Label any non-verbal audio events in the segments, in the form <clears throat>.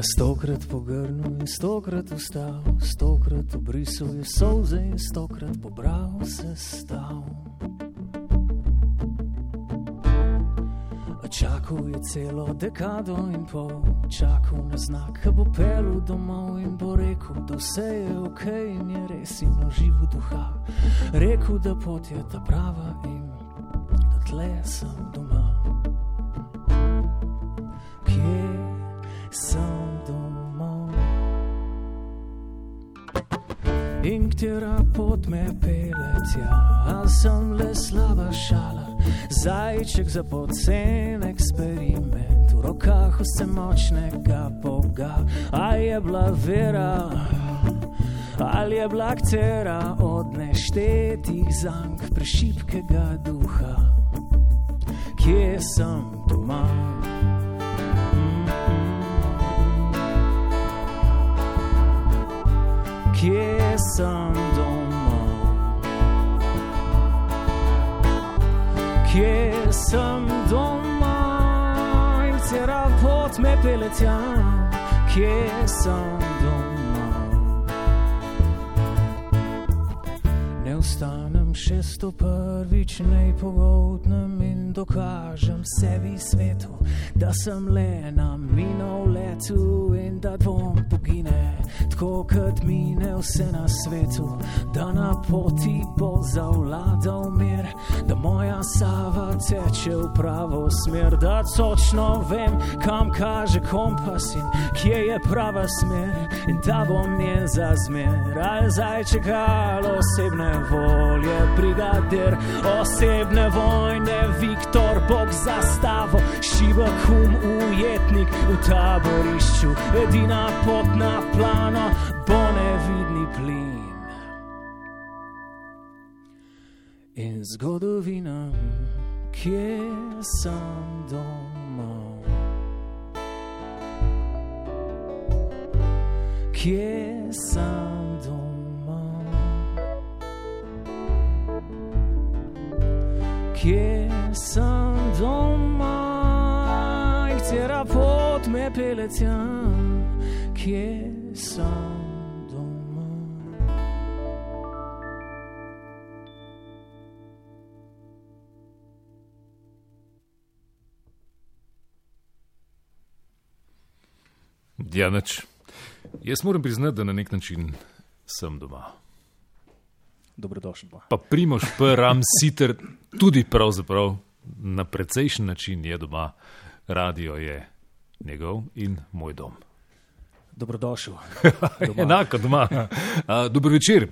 Stokrat pogrnil in stokrat vstal, stokrat obrisal je solze in stokrat pobral se stav. Čakal je celo dekado in pol, čakal na znak, ki bo pel domov in bo rekel, da vse je ok in je res in živo duha. Rekel, da pot je ta prava in da tle sem doma. Kje sem doma? In katera pot me pele tja, a sem le slaba šala. Zajček za pocen eksperiment, v rokah vse močnega Boga. A je bila vera, ali je bila ktera od neštetih zank prešipkega duha, kje sem doma. Kje sem Kje sem doma? In cera pot me pele tja, kje sem ostanem šesto prvič, ne pogotnem in dokažem sebi svetu, da sem le na minov letu in da dvom pogine, tako kot mine vse na svetu, da na poti bo zavladal mir, da moja sava teče v pravo smer, da točno vem, kam kaže kompas in kje je prava smer in da bom njen za zmer, ali zajček ali osebne volje, brigadir, osebne vojne, Viktor, Bog zastavo, šibak um, ujetnik v taborišču, edina pot na plano, bo nevidni plin. In zgodovina, kje sem doma? Kje sem doma? Kje sem doma? Katera pot me pele tja? Kje sem doma? Ja, nič. Jaz moram priznati, da na nek način sem doma. Dobrodošli. bo. Pa primoš, pram siter, tudi pravzaprav na precejšen način je doma. Radio je njegov in moj dom. Dobrodošel. <laughs> Doma. Enako doma. A, Dobro večer.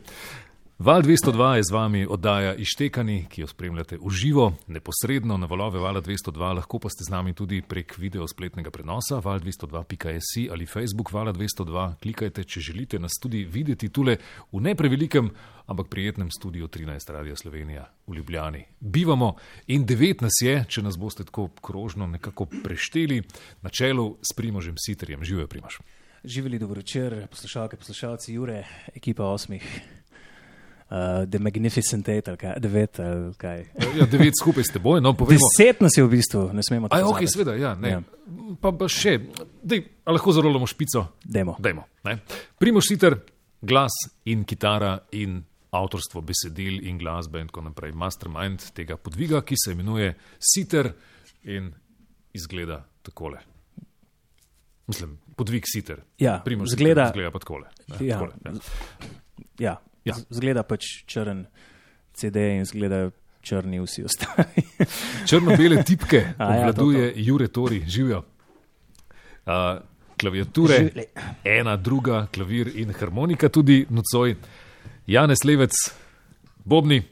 Val 202 je z vami oddaja Ištekani, ki jo spremljate v živo, neposredno na valove Vala 202, lahko pa ste z nami tudi prek video spletnega prenosa val202.js ali Facebook Vala 202. Klikajte, če želite nas tudi videti tule v ne prevelikem, ampak prijetnem studiu 13 Radio Slovenija v Ljubljani. Bivamo in devet nas je, če nas boste tako krožno nekako prešteli, na čelu s Primožem Siterjem. Živijo, Primož. Živeli dobro večer, poslušalke, poslušalci Jure, ekipa osmih. Uh, The Magnificent Eight, ali kaj, devet, ali kaj. Ja, devet skupaj s teboj, no povemo. Deset nas je v bistvu, ne smemo tako. ok, seveda, ja, ne. Ja. Pa, pa še, dej, lahko zarolamo špico. Demo. Dajmo. ne. Primož Siter, glas in kitara in avtorstvo besedil in glasbe in tako naprej. Mastermind tega podviga, ki se imenuje Siter in izgleda takole. Mislim, podvig Siter. Ja, Primož zgleda- Siter izgleda pa takole. ne, Ja. takole, ne. Ja, Ja. zgleda pač črn CD in zgleda črni vsi ostali. <laughs> Črno-bele tipke A ja, to, obvladuje Jure Tori, živijo. Uh, klaviature, Živeli. ena, druga, klavir in harmonika, tudi nocoj. Janez Levec, Bobni,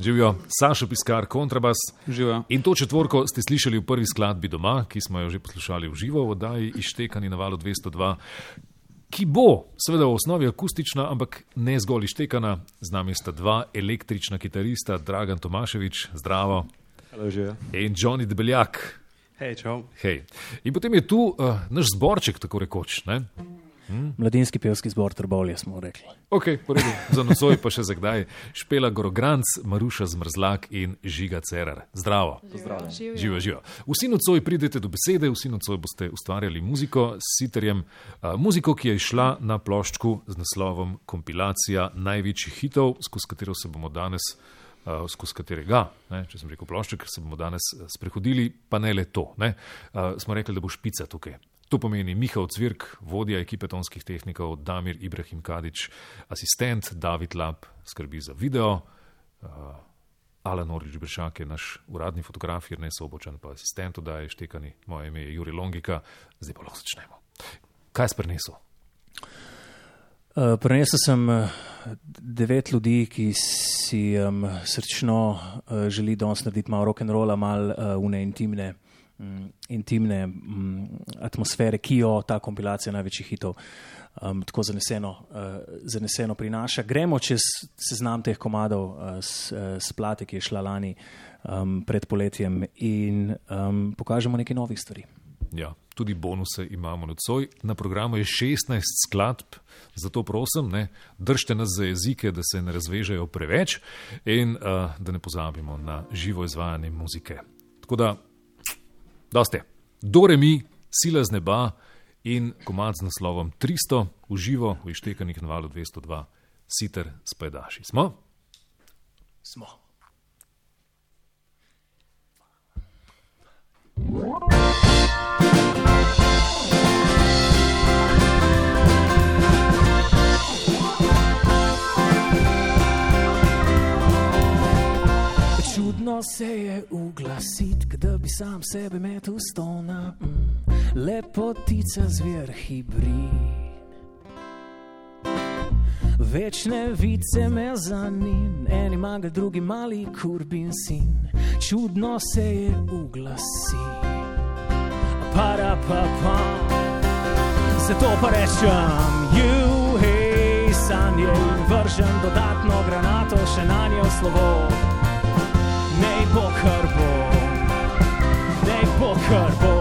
živijo, Sašo Piskar, kontrabas. Živijo. In to četvorko ste slišali v prvi skladbi doma, ki smo jo že poslušali v živo v oddaji Ištekani na valu 202, ki bo seveda v osnovi akustična, ampak ne zgolj ištekana. Z nami sta dva električna kitarista, Dragan Tomaševič, zdravo, živijo. in Johnny Debeljak. Hej, čau. Hej. In potem je tu uh, naš zborček, tako rekoč. Ne? Hmm? Mladinski pevski zbor Trbovlje smo rekli. Ok, redu, za nocoj pa še za kdaj. Špela Gorogranc, Maruša Zmrzlak in Žiga Cerar. Zdravo. Živijo, živijo. Vsi nocoj pridete do besede, vsi nocoj boste ustvarjali muziko s siterjem. Uh, muziko, ki je šla na ploščku z naslovom Kompilacija največjih hitov, skozi katero se bomo danes. Uh, skozi katerega, ne, če sem rekel plošček, se bomo danes sprehodili, pa ne le to. Ne, uh, smo rekli, da bo špica tukaj. To pomeni Mihael Cvirk, vodja ekipe tonskih tehnikov, Damir Ibrahim Kadič, asistent David Lab, skrbi za video, uh, Alan Orič Bršak je naš uradni fotograf, Jrnej Sobočan pa asistent, da je štekani, moje ime je Juri Longika, zdaj pa lahko začnemo. Kaj si prinesel? Uh, prinesel sem devet ljudi, ki si um, srčno uh, želi danes narediti malo rock'n'rolla, malo uh, une intimne. Mm, intimne um, atmosfere, ki jo ta kompilacija največjih hitov um, tako zaneseno, uh, zaneseno prinaša. Gremo čez seznam teh komadov uh, s, uh, s plate, ki je šla lani um, pred poletjem in um, pokažemo nekaj novih stvari. Ja, tudi bonuse imamo nocoj. Na programu je 16 skladb, zato prosim, ne, držite nas za jezike, da se ne razvežejo preveč in uh, da ne pozabimo na živo izvajanje muzike. Tako da Doste. Dore mi, sila z neba in komad z naslovom 300, uživo v ištekanih na valu 202, siter spajdaši. Smo? Smo. Čudno se je uglasiti, da bi sam sebe metel stona, mm, lepotica zver hibrid. Večne vice me zanin, eni maga, drugi mali kurbin sin. Čudno se je uglasiti, para pa pa. Zato pa rečem, ju, hej, sanje, vržem dodatno granato, še na njo slovo bo kar bo, nej bo kar bo.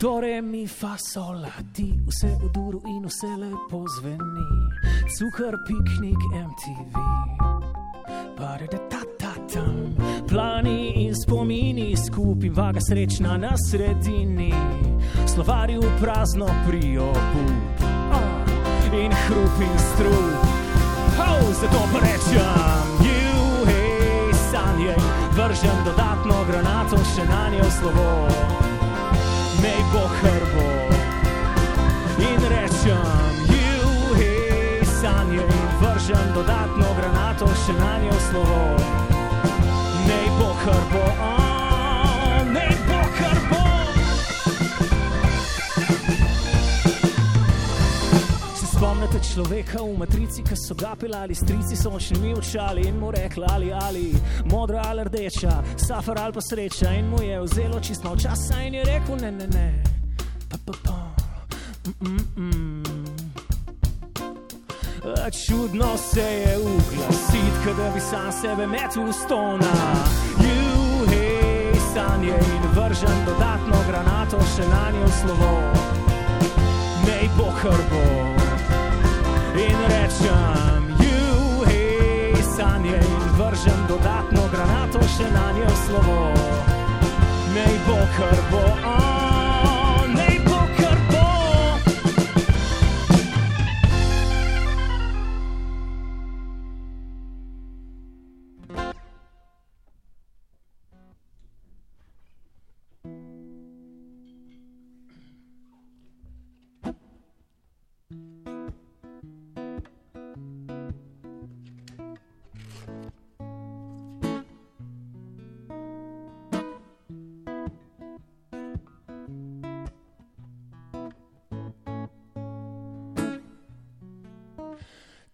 Dore mi fa sola, ti vse v duru in vse lepo zveni, cukor piknik MTV. Pare da ta ta tam, plani in spomini skupaj, vaga srečna na sredini slovarju prazno priobu in hrup in strup. Oh, zato pa rečem, ju, hej, sanje, vržem dodatno granato še na njo slovo. Naj bo hrbo in rečem, ju, hej, sanje, vržem dodatno granato še na njo slovo. Naj bo. Oh. spomnite človeka v matrici, ki so ga pelali, strici so očnimi očali in mu rekli ali ali, modra ali rdeča, safar ali pa sreča in mu je vzelo čisto časa in je rekel ne, ne, ne, pa pa pa. Mm -mm. Čudno se je uglasit, da bi sam sebe metil v stona. Juhej, sanje in vržem dodatno granato še na njo slovo. Nej bo hrbo in rečem, juhej, sanje in vržem dodatno granato še na njo slovo. Naj bo kar bo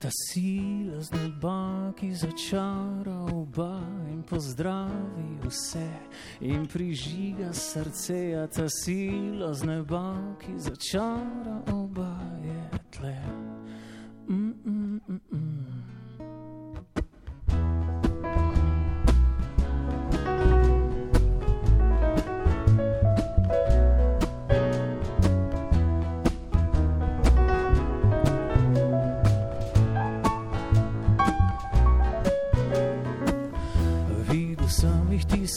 Ta sila z neba, ki začara oba in pozdravi vse in prižiga srce, a ta sila z neba, ki začara oba je tle.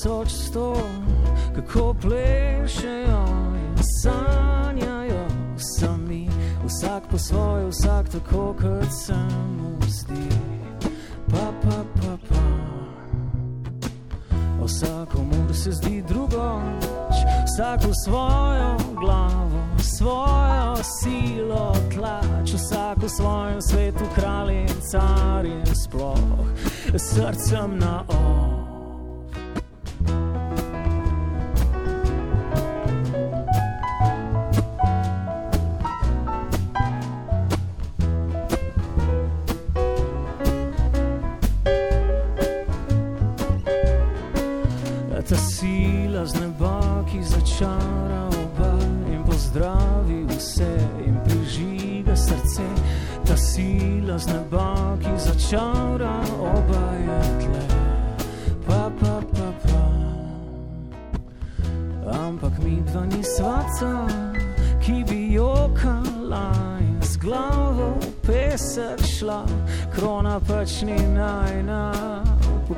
Tisoč sto, kako plešejo in sanjajo sami, vsak po svoje, vsak tako, kot se mu zdi. Pa, pa, pa, pa. Vsakomu se zdi drugač, vsak v svojo glavo, svojo silo tlač, vsak v svojem svetu, kralj in car in sploh srcem na oči.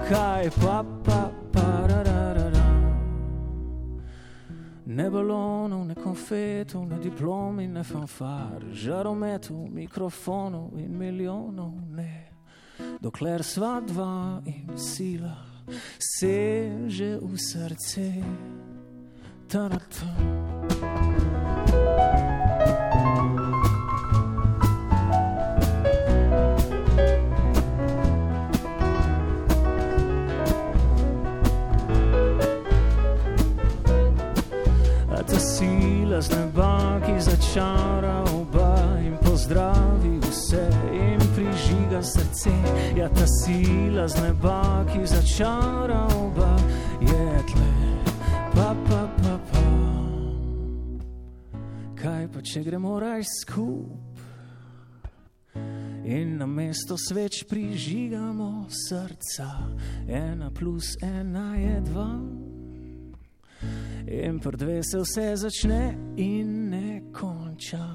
Pokaj pa, pa, pa, ra, ra, ra, ra. Ne balonov, ne konfetov, ne diplom in ne fanfar, žarometov, mikrofonov in milijonov ne. Dokler sva dva in sila seže v srce, tarata. A začara oba in pozdravi vse in prižiga srce. Ja, ta sila z neba, ki začara oba, je tle. Pa, pa, pa, pa. Kaj pa, če gremo raj skup? In na mesto sveč prižigamo srca, ena plus ena je dva. In pri dve se vse začne in ne konča.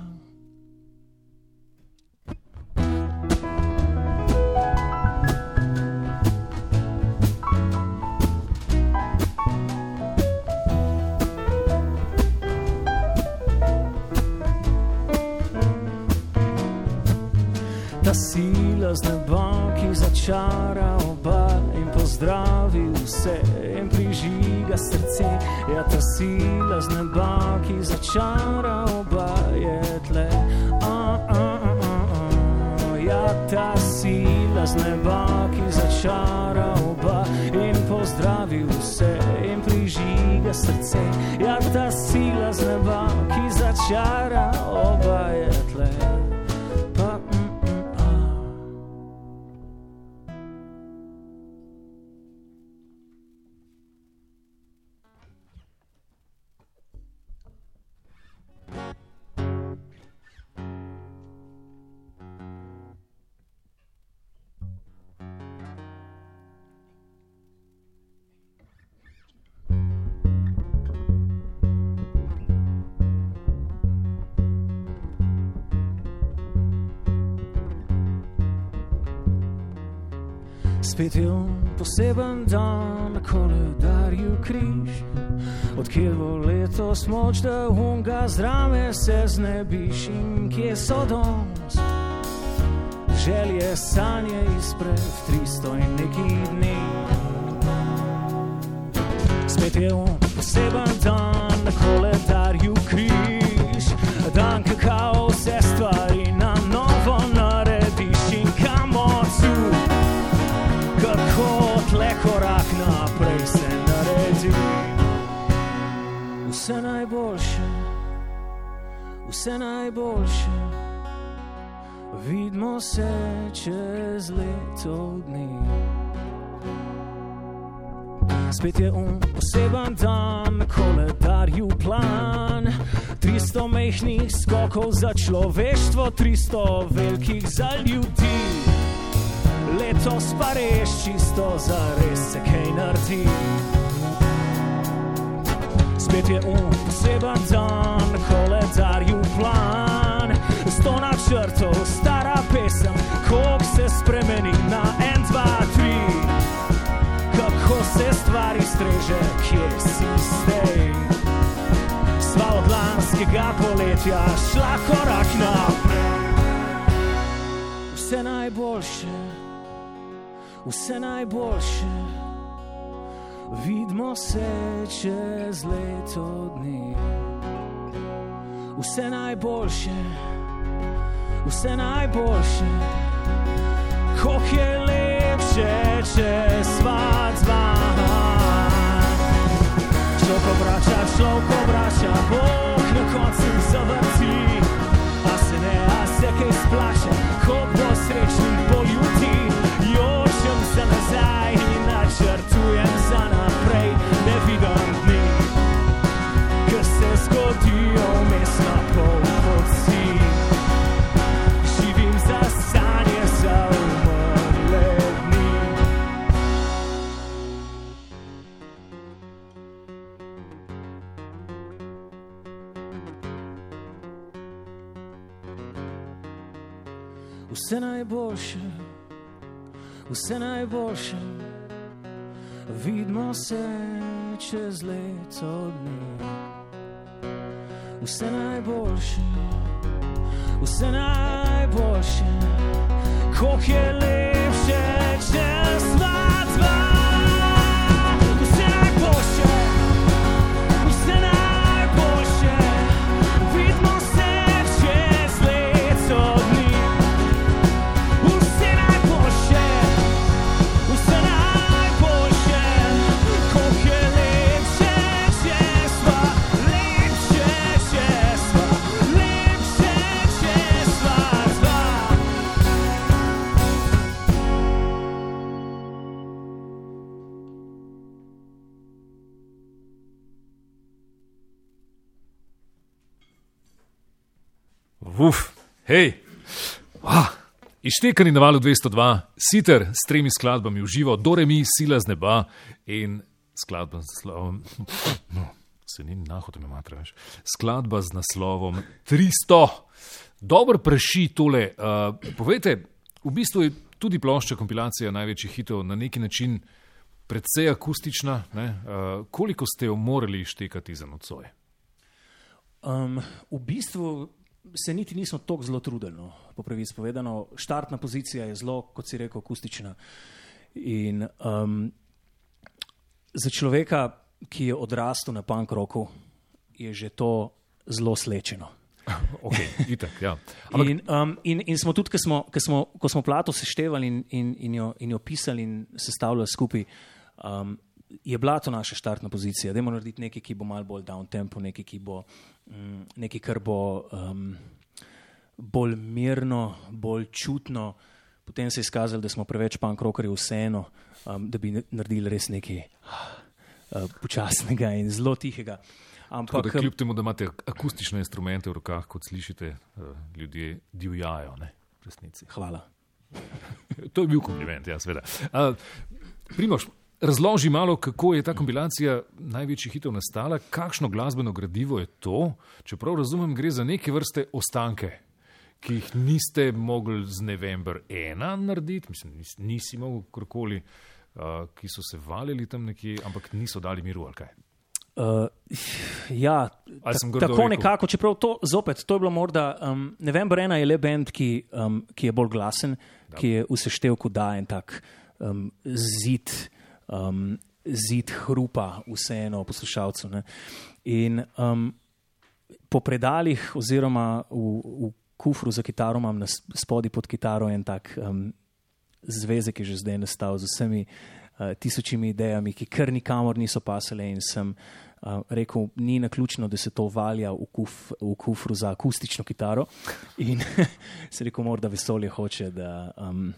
Ta sila z neba, ki začara oba in pozdravi vse prižiga srce. Ja, ta sila z neba, ki začara oba je tle. A, a, a, a, a. Ja, ta sila z neba, ki začara oba in pozdravi vse in prižiga srce. Ja, ta sila z neba, ki začara oba je tle. Spet je on poseben dan na koledarju križ, odkjer bo letos moč, da unga zdrave se znebiš in kje so danes. Želje, sanje izpred 300 in neki dni. Spet je on poseben dan na koledarju križ, vse najboljše, vidimo se čez leto dni. Spet je on poseben dan, koledarju plan. 300 mehkih skokov za človeštvo, 300 velikih za ljudi. Letos pa res čisto za res se kaj naredi. Spet je on poseben dan, koledarju plan. Sto načrtov, stara pesem, koliko se spremeni na en, dva, tri. Kako se stvari streže, kje si zdaj. Sva od lanskega poletja šla korak naprej. Vse najboljše, vse najboljše. Vidimo se čez leto dni. Vse najboljše, vse najboljše. Kako je lepše, če sva dva. Človek obrača, človek obrača, Bog na koncu zavrti. A se ne, a se kaj splača, ko bo srečnih poljuti. Jočem se nazaj in načrtujem za naprej, Vse najboljše, vse najboljše, vidimo se čez leto dni. Vse najboljše, vse najboljše, kako je lepše, če sva Uf, hej, ah, ištekani na valu 202, siter s tremi skladbami v živo, Doremi, Sila z neba in skladba z naslovom. No, se ni nahote me matraš. Skladba z naslovom 300. Dobro preši tole. Uh, povejte, v bistvu je tudi plošča kompilacija največjih hitov na neki način predvsej akustična. Uh, koliko ste jo morali ištekati za nocoj? Um, v bistvu se niti nismo tako zelo trudili. No, po pravici povedano, štartna pozicija je zelo, kot si rekel, akustična. In um, za človeka, ki je odrastel na punk roku, je že to zelo slečeno. <laughs> Okay, itak, ja. Ampak, in, um, in, in smo tudi, ko smo, ko smo, ko smo plato seštevali in, in, in, jo, in jo pisali in sestavljali skupaj, um, je bila to naša štartna pozicija. Dajmo narediti nekaj, ki bo malo bolj down tempo, nekaj, ki bo, um, nekaj kar bo um, bolj mirno, bolj čutno. Potem se je izkazalo, da smo preveč pankrokerji vseeno, um, da bi naredili res nekaj uh, počasnega in zelo tihega. Ampak, da, kljub temu, da imate akustične instrumente v rokah, kot slišite, uh, ljudje divjajo. Ne, Hvala. <laughs> to je bil kompliment, ja, seveda. Uh, Primož, razloži malo, kako je ta kompilacija največjih hitov nastala, kakšno glasbeno gradivo je to. Čeprav razumem, gre za neke vrste ostanke, ki jih niste mogli z November 1 narediti, mislim, nis, nisi mogel karkoli, uh, ki so se valili tam nekje, ampak niso dali miru ali kaj. Uh, ja, ta, tako rekel? nekako, čeprav to zopet, to je bilo morda, um, November 1 je le bend, ki, um, ki je bolj glasen, da. ki je v seštevku da en tak um, zid, um, zid hrupa vseeno poslušalcu. Ne. In um, po predalih oziroma v, v kufru za kitaro imam na spodi pod kitaro en tak um, zvezek, ki je že zdaj nastal z vsemi uh, tisočimi idejami, ki kar nikamor niso pasale in sem Uh, rekel, ni na ključno, da se to valja v, kuf, v kufru za akustično kitaro. In <laughs> se rekel, morda vesolje hoče, da, um,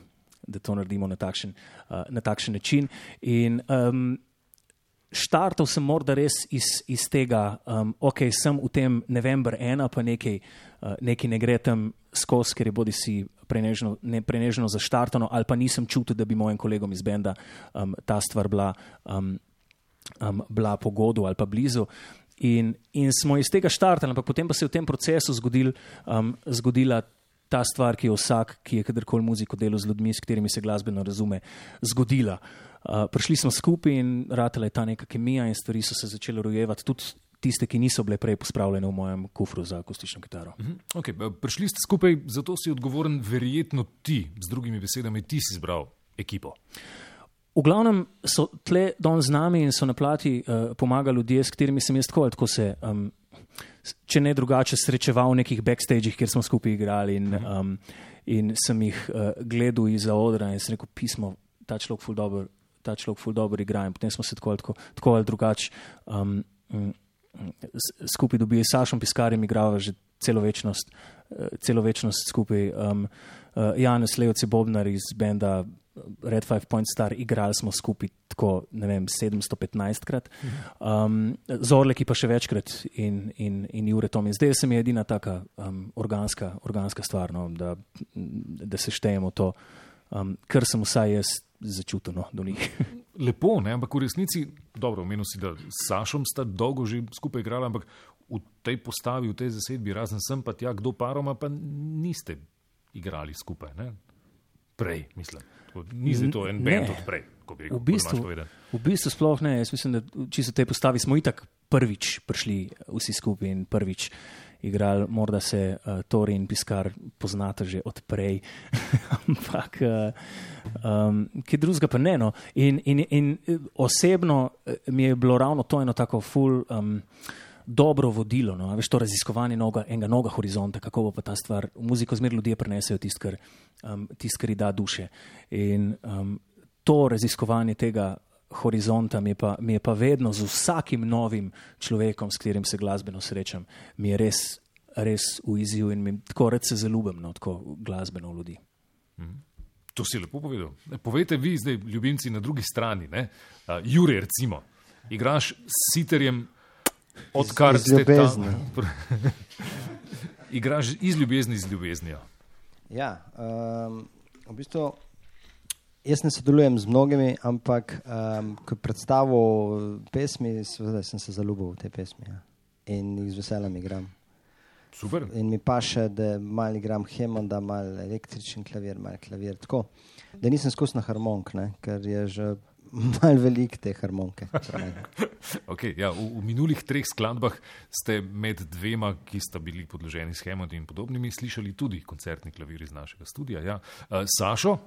da to naredimo na takšen, uh, na takšen način. In um, štartal sem morda res iz, iz tega, um, ok, sem v tem novembr ena, pa nekaj, uh, nekaj ne gre tam skozi, ker je bodi si. Prenežno, ne, prenežno zaštartano, ali pa nisem čutil, da bi mojim kolegom iz Benda um, ta stvar bila um, um, bila pogodu ali pa blizu. In, in smo iz tega štartali, ampak potem pa se je v tem procesu zgodil, um, zgodila ta stvar, ki je vsak, ki je kadarkoli muziko delal z ljudmi, s katerimi se glasbeno razume, zgodila. Uh, prišli smo skupaj in ratela je ta neka kemija, in stvari so se začele rojevati, tudi tiste, ki niso bile prej pospravljene v mojem kufru za akustično kitaro. -huh. okay, prišli ste skupaj, zato si odgovoren, verjetno ti, z drugimi besedami, ti si izbral ekipo. V glavnem so tle don z nami in so na plati uh, pomagali ljudje, s katerimi sem jaz tako ali tako se. Um, Če ne drugače, srečeval v nekih backstageih, kjer smo skupaj igrali, in, um, in sem jih uh, gledal izza odra in sem rekel: pismo, ta človek ful dobro ta človek ful dobro igra. In potem smo se tako, tako, tako ali drugače um, um, skupaj dobili s Sašom Piskarjem, igrava že celo večnost, uh, celo večnost skupaj. Um, uh, Janes Lejci Bobnar iz benda Red Five Point Star, igrali smo skupaj tako, ne vem, 715 krat. Um, Zorleki pa še večkrat in, in, in Jure Tom. In zdaj se mi je edina taka um, organska, organska stvar, no, da, da se štejemo to, um, kar sem vsaj jaz začutil no, do njih. <laughs> Lepo, ne? ampak v resnici, dobro, omenil si, da s Sašom sta dolgo že skupaj igrala, ampak v tej postavi, v tej zasedbi, razen sem pa tja, kdo paroma, pa niste igrali skupaj. Ne? Prej, mislim. Ni zdaj to en bend od prej, rekel. V bistvu, v bistvu sploh ne. Jaz mislim, da čisto tej postavi smo itak prvič prišli vsi skupaj in prvič igrali, morda se uh, Tori in Piskar poznata že odprej, <laughs> ampak uh, um, kaj drugega pa ne. No. In, in, in osebno mi je bilo ravno to eno tako full. Um, Dobro vodilo, no, veš, to raziskovanje noga, enega noga horizonta, kako bo pa ta stvar. V muziko zmer ljudje prenesejo tisto, kar, um, tist, kar da duše. In um, to raziskovanje tega horizonta mi je, pa, mi je pa vedno z vsakim novim človekom, s katerim se glasbeno srečam, mi je res, res v izzivu in mi tako rečem, se zaljubim no, tako glasbeno v ljudi. Mhm. To si lepo povedal. Povejte vi, zdaj, ljubimci na drugi strani, uh, Jure, recimo, igraš s siterjem, odkar ste tam. <laughs> igraš iz ljubezni z ljubeznijo. Ja, um, v bistvu Jaz ne sodelujem z mnogimi, ampak um, ko predstavljam pesmi, seveda sem se zaljubil v te pesmi ja. in jih z veseljem igram. Super. In mi pa še, da malo igram Hemonda, malo električen klavir, malo klavir. Tako, da nisem skozi na harmonik, ker je že <laughs> malo velik te harmonike. <laughs> okay, ja, v, v minulih treh skladbah ste med dvema, ki sta bili podloženi s Hemondom in podobnimi, slišali tudi koncertni klavir iz našega studia. Ja. Uh, Sašo,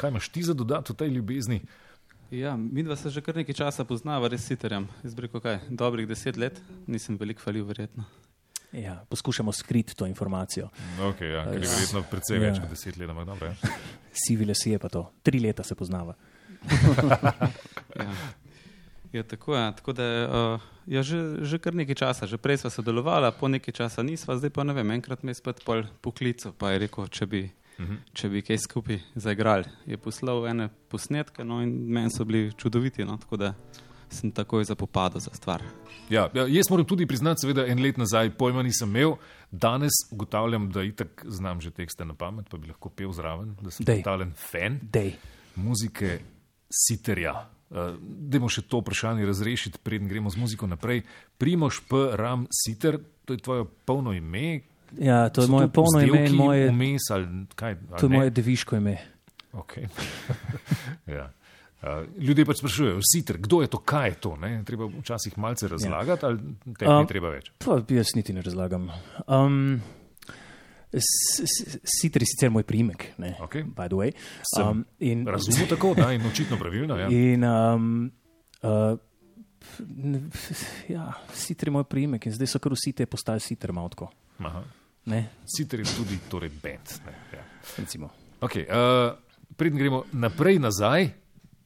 Kaj imaš ti za dodati v tej ljubezni? Ja, mi dva se že kar nekaj časa poznava, res siterjem. Jaz bi rekel, kaj, dobrih deset let, nisem veliko falil, verjetno. Ja, poskušamo skriti to informacijo. Okay, ja, ker je verjetno precej ja. več kot deset let. Dobro, ja. <laughs> Sivile si je pa to, tri leta se poznava. Ja. Ja, tako je. Tako da, uh, ja, že, že kar nekaj časa, že prej smo sodelovali, po nekaj časa nismo, zdaj pa ne vem, enkrat me je spet poklical, pa je rekel, če bi -huh. če bi kaj skupaj zaigrali. Je poslal ene posnetke, no in meni so bili čudoviti, no, tako da sem takoj zapopadal za stvar. Ja, ja, jaz moram tudi priznati, seveda, en let nazaj pojma nisem imel, danes ugotavljam, da itak znam že tekste na pamet, pa bi lahko pel zraven, da sem totalen fan Dej. muzike Siterja. Uh, Dajmo še to vprašanje razrešiti, preden gremo z muziko naprej. Primoš P. Ram Siter, to je tvoje polno ime, Ja, to je moje polno ime moje. Vmes, ali kaj, ali to je ne? moje deviško ime. Okay. <laughs> ja. Uh, ljudje pač sprašujejo, sitr, kdo je to, kaj je to. Ne? Treba včasih malce ja. razlagati, ja. ali te uh, ni treba več. Pa jaz niti ne razlagam. Um, Sitr je sicer moj primek, okay. by the way. Um, in, Razumem tako, da je očitno pravilno. Ja. In, um, uh, ja, sitr je moj primek in zdaj so kar vsi te postali sitr malo. Sicer je tudi torej bend. Ja. Okay, uh, Preden gremo naprej nazaj,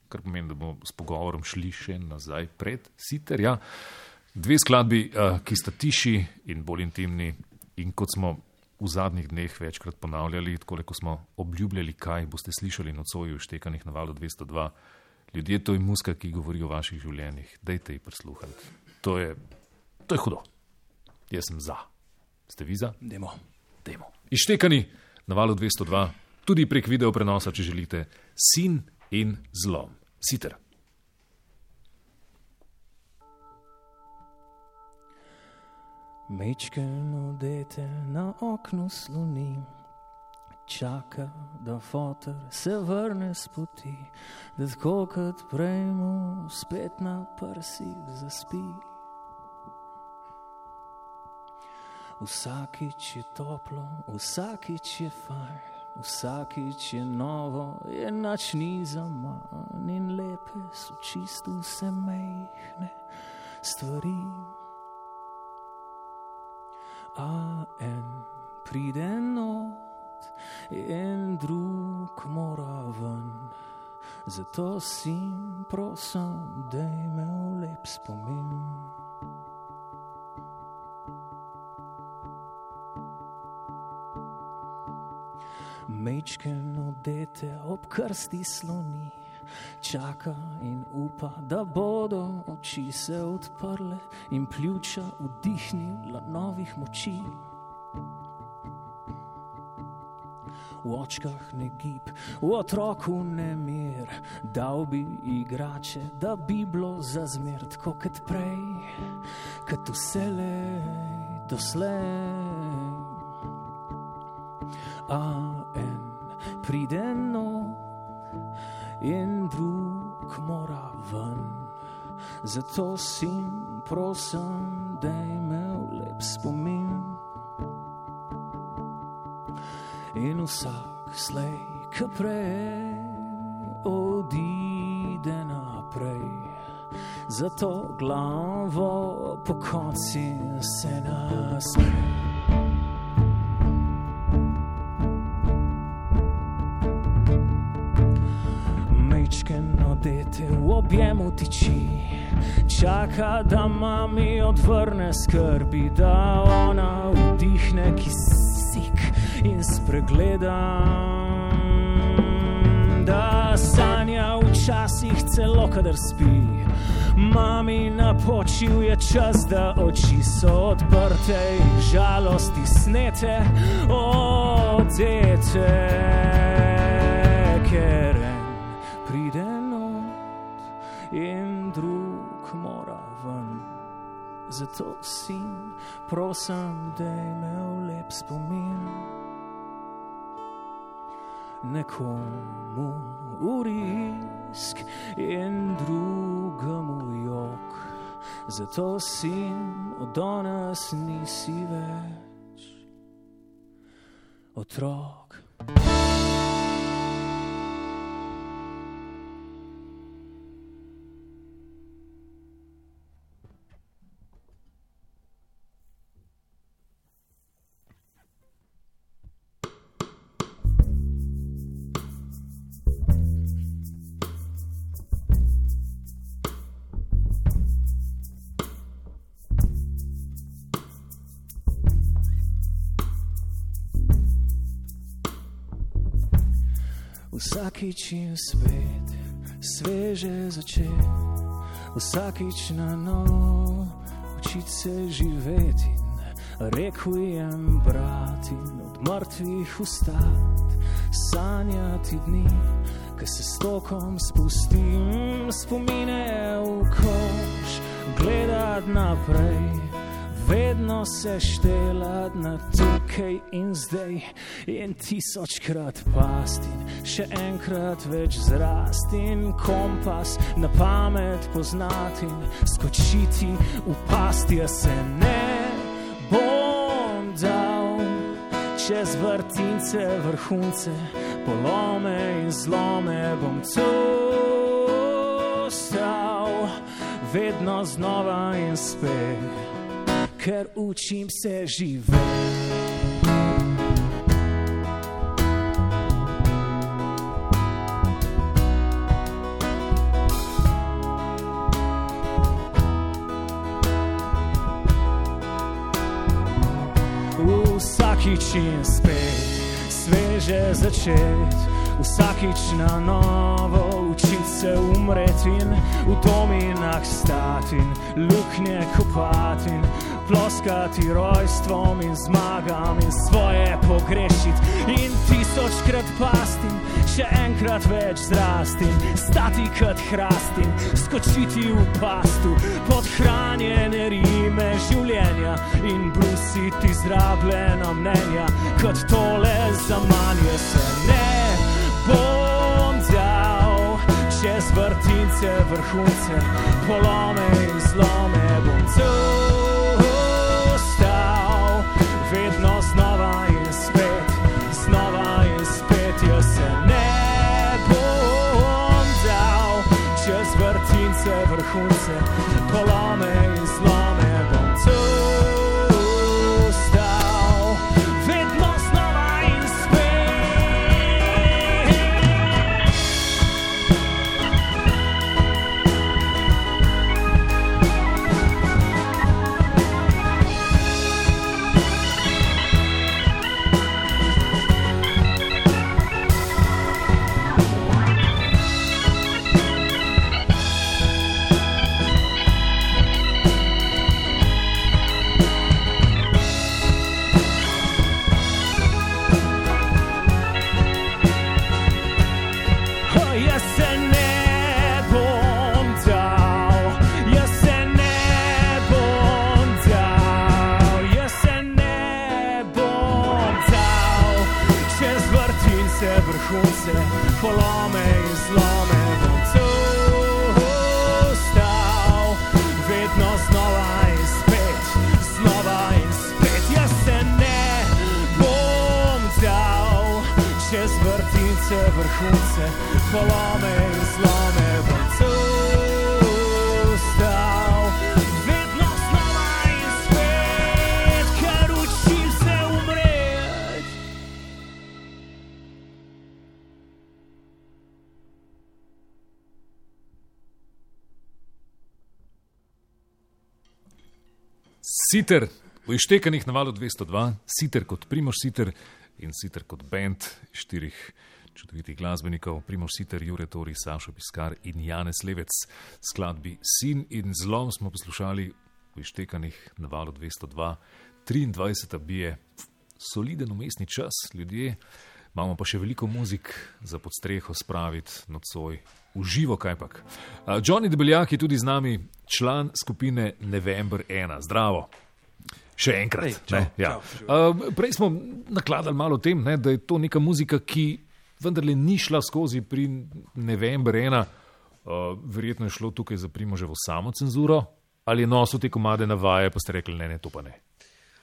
kar pomeni, da bomo s pogovorom šli še nazaj pred Sitter. Ja. Dve skladbi, uh, ki sta tiši in bolj intimni, in kot smo v zadnjih dneh večkrat ponavljali, tako smo obljubljali, kaj boste slišali nocoj v štekanih na valu 202. Ljudje, to je muska, ki govori o vaših življenjih. Dajte ji prisluhniti. To, to je hudo. Jaz sem za. Ste vi za? Demo. Demo. Ištekani na valu 202, tudi prek video prenosa, če želite, sin in zlom. Siter. Mečken odete na oknu sloni, čaka, da fotor se vrne s poti, da tako kot prejmu spet na prsi zaspi. Vsakič je toplo, vsakič je fajn, vsakič je novo, je noč ni za manj in lepe so čisto vse mehne stvari. A en pride not in drug mora ven. Zato si prosim, da imel lep spomin. Mečken odete ob krsti sloni, čaka in upa, da bodo oči se odprle in pljuča vdihnila novih moči. V očkah ne gib, v otroku ne mir, dal bi igrače, da bi bilo za zmer tako kot prej, kot vse le doslej. A en pride no in drug mora ven. Zato si prosim, da imel lep spomin. In vsak slej, ki prej odide naprej. Zato glavo po konci se nasmeji. Objemu tiči, čaka, da mami odvrne skrbi, da ona vdihne kisik in spregleda. Da sanja včasih celo, kadar spi. Mami napočil je čas, da oči so odprte in žalosti snete, odete, Zato sin, prosim, da je imel lep spomin. Nekomu urisk in drugemu jok. Zato sin, od danes nisi več otrok. Vsakič je spet sveže začeti, vsakič na novo učiti se živeti. Rekujem, brati, od mrtvih ustati, sanjati dni, ki se s tokom spustim, spomine v koš, gledati naprej vedno se štela na tukaj in zdaj, in tisočkrat pasti, še enkrat več zrasti, kompas na pamet poznati, skočiti v pasti, a se ne bom dal. Čez vrtince, vrhunce, polome in zlome bom tu stal, vedno znova in spet ker učim se živeti. Vsakič in spet, sveže začeti, vsakič na novo učiti se umreti in v dominah stati, luknje kopati ploskati rojstvom in zmagam in svoje pogrešiti in tisočkrat pasti, še enkrat več zrasti, stati kot hrasti, skočiti v pastu, podhranjene rime življenja in brusiti zrabljena mnenja, kot tole za manje se ne bom dal. Čez vrtince, vrhunce, polome in zlome bom tu vrhunce, polome in zlome bom tu stal, vedno znova in spet, ker učim se umreti. Siter, v ištekanih na valu 202, siter kot Primož Siter in siter kot bend štirih čudovitih glasbenikov, Primož Siter, Jure Tori, Sašo Piskar in Janez Levec. Skladbi Sin in zlom smo poslušali v ištekanih na valu 202, 23. bije, soliden umestni čas, ljudje. Imamo pa še veliko muzik za pod streho spraviti nocoj, uživo kajpak. Johnny Debeljak je tudi z nami, član skupine November 1. Zdravo. Še enkrat. Ej, čau, ne, ja. čau, uh, prej smo nakladali malo o tem, ne, da je to neka muzika, ki vendarle ni šla skozi pri November 1. Uh, verjetno je šlo tukaj za primoževo samo cenzuro, ali nosil te komade na vaje, pa ste rekli, ne, ne, to pa ne.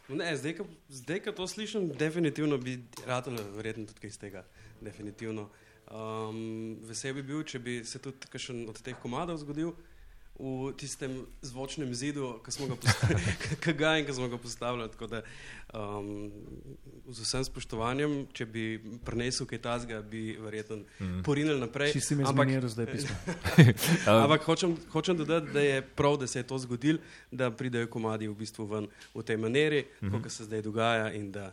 Ne, zdaj, ko, zdaj, ko to slišim, definitivno bi rado verjetno tudi iz tega. Definitivno. Um, vesel bi bil, če bi se tudi kakšen od teh komadov zgodil v tistem zvočnem zidu, ki smo ga postavili, <laughs> ki smo ga postavili. Tako da um, z vsem spoštovanjem, če bi prenesel kaj tasga, bi verjetno mm. porinil naprej. Če si mi Ampak- zmeniral zdaj pismo. <laughs> Ampak hočem, hočem dodati, da je prav, da se je to zgodilo, da pridejo komadi v bistvu ven v tej maneri, mm -hmm. kot se zdaj dogaja in da,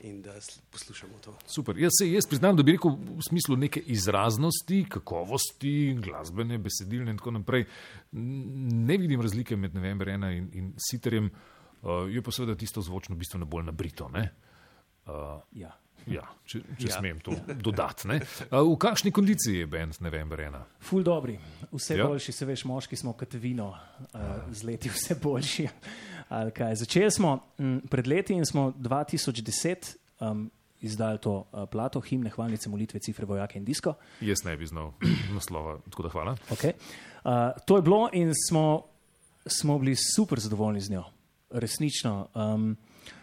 in da sl- poslušamo to. Super. Jaz, se, jaz priznam, da bi rekel v smislu neke izraznosti, kakovosti, glasbene, besedilne in tako naprej. Ne vidim razlike med November 1 in, in Siterjem, uh, je pa seveda tisto zvočno bistveno bolj nabrito. ne. Uh, Ja. ja, če če ja. Smem to dodati. ne. Uh, v kakšni kondiciji je bend November 1? Ful dobri, vse Ja. ja. boljši, se veš, moški smo kot vino, uh, z leti vse boljši. Ali kaj. Začeli smo m, pred leti in smo 2010 um, izdali to uh, plato, himne, hvalnice, molitve, cifre, vojake in disko. Jaz ne bi znal <clears throat> naslova, tako da hvala. Okay. Uh, to je bilo in smo, smo bili super zadovoljni z njo, resnično. Um,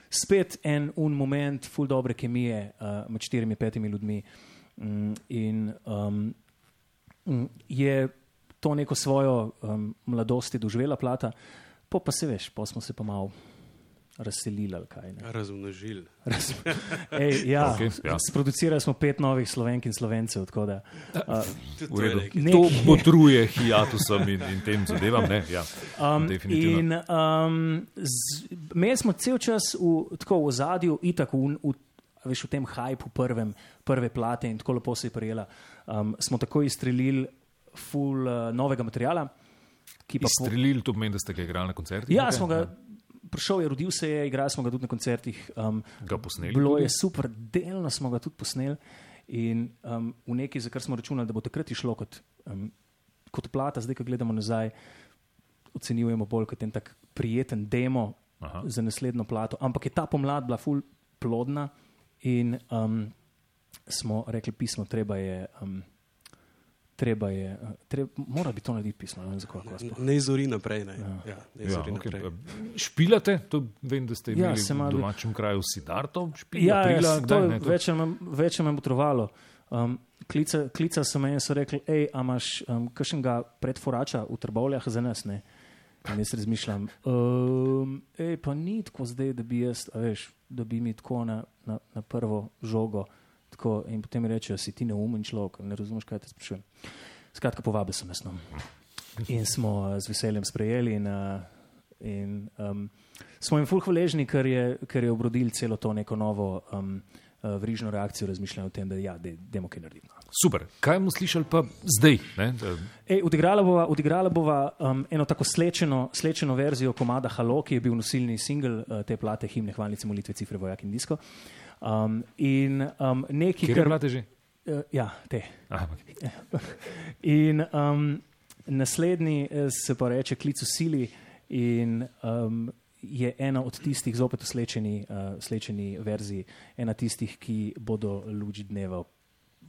spet en un moment, full dobre kemije uh, med štirimi, petimi ljudmi. Um, in um, mm, je to neko svojo um, mladosti doživela plata, po pa se veš, pa smo se pa malo razselili ali kaj. Ne. Razumnožil. Raz, ej, ja, okay, ja. Sproducirali smo pet novih slovenk in slovencev. Da, uh, V redu. Nekaj. To botruje hiatusom in, in tem zadevam. Ne? Ja, Um, in um, z- imeli smo cel čas v, tako v zadju, itak v, v, a veš, v tem hajpu prvem, prve plate in tako lepo se je prijela. Um, smo tako izstrelili full uh, novega materiala. Ki pa Izstrelili, to pomeni, da ste ga igrali na koncertih? Ja, nekaj? smo ga. Prišel je, rodil se je, igrali smo ga tudi na koncertih. Um, Ga posneli Bilo tudi? je super, delno smo ga tudi posneli in um, v neki, za kar smo računali, da bo takrat išlo kot, um, kot plata, zdaj, ko gledamo nazaj, ocenjujemo bolj kot en tak prijeten demo Aha. za naslednjo plato. Ampak je ta pomlad bila ful plodna in um, smo rekli, pismo, treba je. Um, Treba je, treba, mora biti to narediti pismo, ne zakaj. Ne izori naprej. Ne. Ja. Ja, ne Ja, izori okay. naprej. Špilate, to vem, da ste Ja, imeli se v malo- domačem kraju Sidarto, špil, Ja, aprila, ja, to kdaj, je ne, to? več manj- več ali manj potrovalo. Um, klica, klica so me in so rekli, hej, a imaš um, kakšnega predforača v trbovljah za nas? Ne? In jaz razmišljam, um, ej, pa ni tako zdaj, da bi jaz, a veš, da bi mi tako na, na, na prvo žogo. Tako, in potem mi rečejo, si ti neumen človek, ne razumeš, kaj te sprašujem. Skratka, povabili so nas. No. In smo uh, z veseljem sprejeli. In, uh, in, um, smo jim fulh hvaležni, ker je, ker je obrodil celo to neko novo um, uh, vrižno reakcijo, razmišljanje o tem, da ja, demo kaj naredimo. Super. Kaj bomo slišali pa zdaj? Ej, odigrala bova, odigrala bova um, eno tako slečeno, slečeno verzijo komada Halo, ki je bil nosilni singel uh, te plate, himne, hvalnice, molitve, cifre, vojak in disko. Um, in um, nekaj, Kje imate že? Uh, ja, te. Aha, okay. <laughs> In um, naslednji eh, se pa reče Klic v sili in um, je ena od tistih, zopet v slečeni, uh, slečeni verziji, ena tistih, ki bodo luč dneva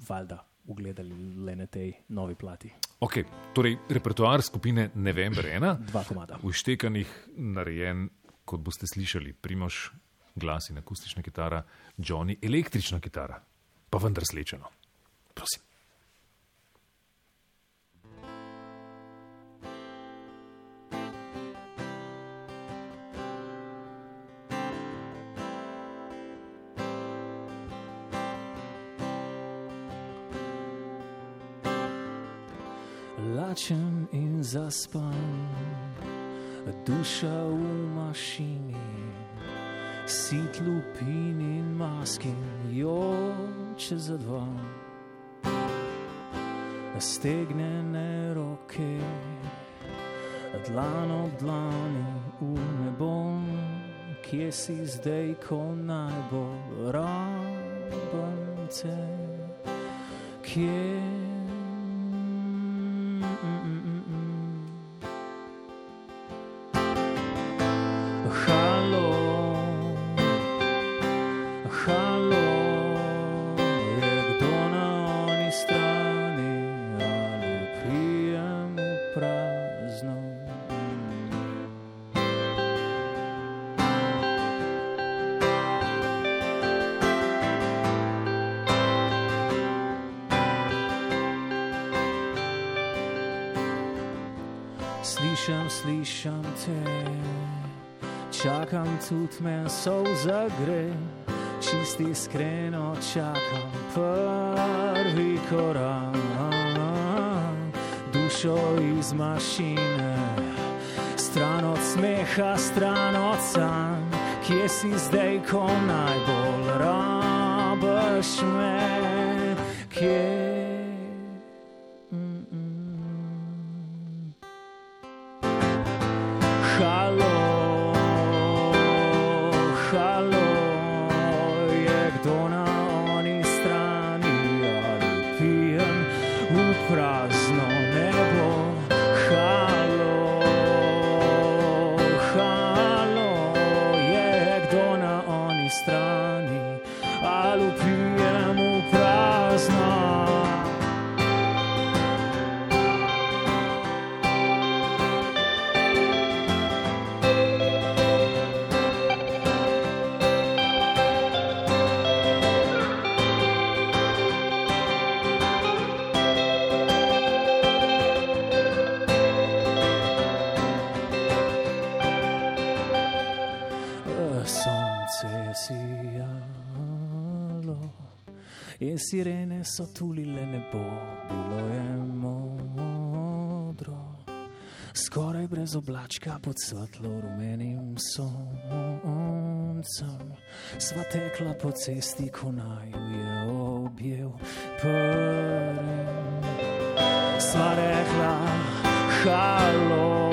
valjda ugledali le na tej novi plati. Okay. Torej, repertoar skupine November 1, Dva komada. v štekanih narejen, kot boste slišali, primoš glas in akustična kitara, Johnny električna kitara, pa vendar slečeno. Prosim. Lačen in zaspan, duša v mašini, sit lupin in maski, joče za dva. Stegnene roke, dlan ob dlani v nebo, kje si zdaj, ko najbolj rabim te, kje? Halo, tudi me solza gre, čisti iskreno čakam prvi korak, dušo iz mašine, stran od smeha, stran od sanj, kje si zdaj, ko najbolj rabaš me, so tulile nebo, bilo je modro, skoraj brez oblačka pod svetlo rumenim soncem. Sva tekla po cesti, ko naju je objel prvi. Sva rekla, halo,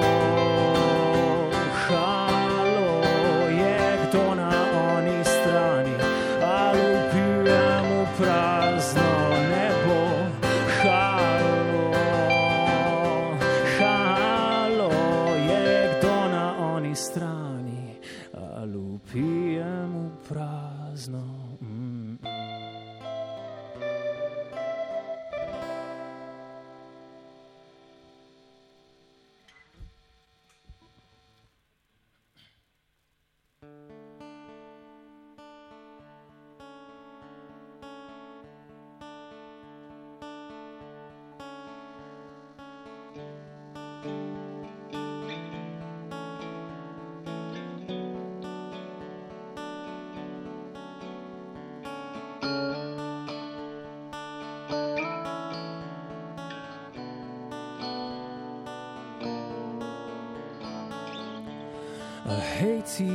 Hej ti,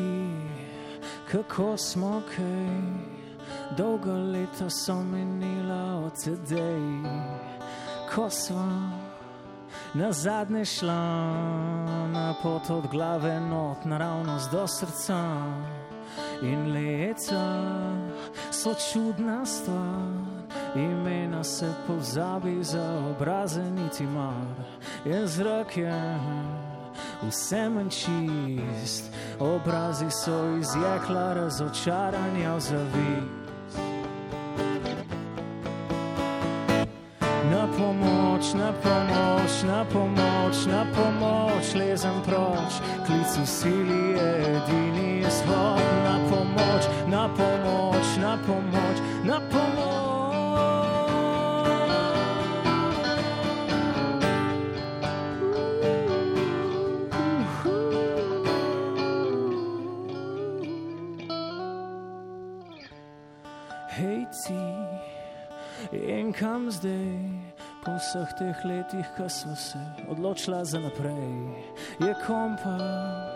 kako smo kaj, dolga leta so minila od tedej, ko smo na zadnje šla na pot od glave not naravnost do srca. In leta so čudna stvar, imena se pozabi za obraze niti mar, je zrak je vse manj čist, obrazi so iz jekla razočaranja v zavist. Na pomoč, na pomoč, na pomoč, na pomoč, lezem proč, klic v sili je edini izhod. Na pomoč, na pomoč, na pomoč. Kam zdaj, po vseh teh letih, ko smo se odločila za naprej, je kompas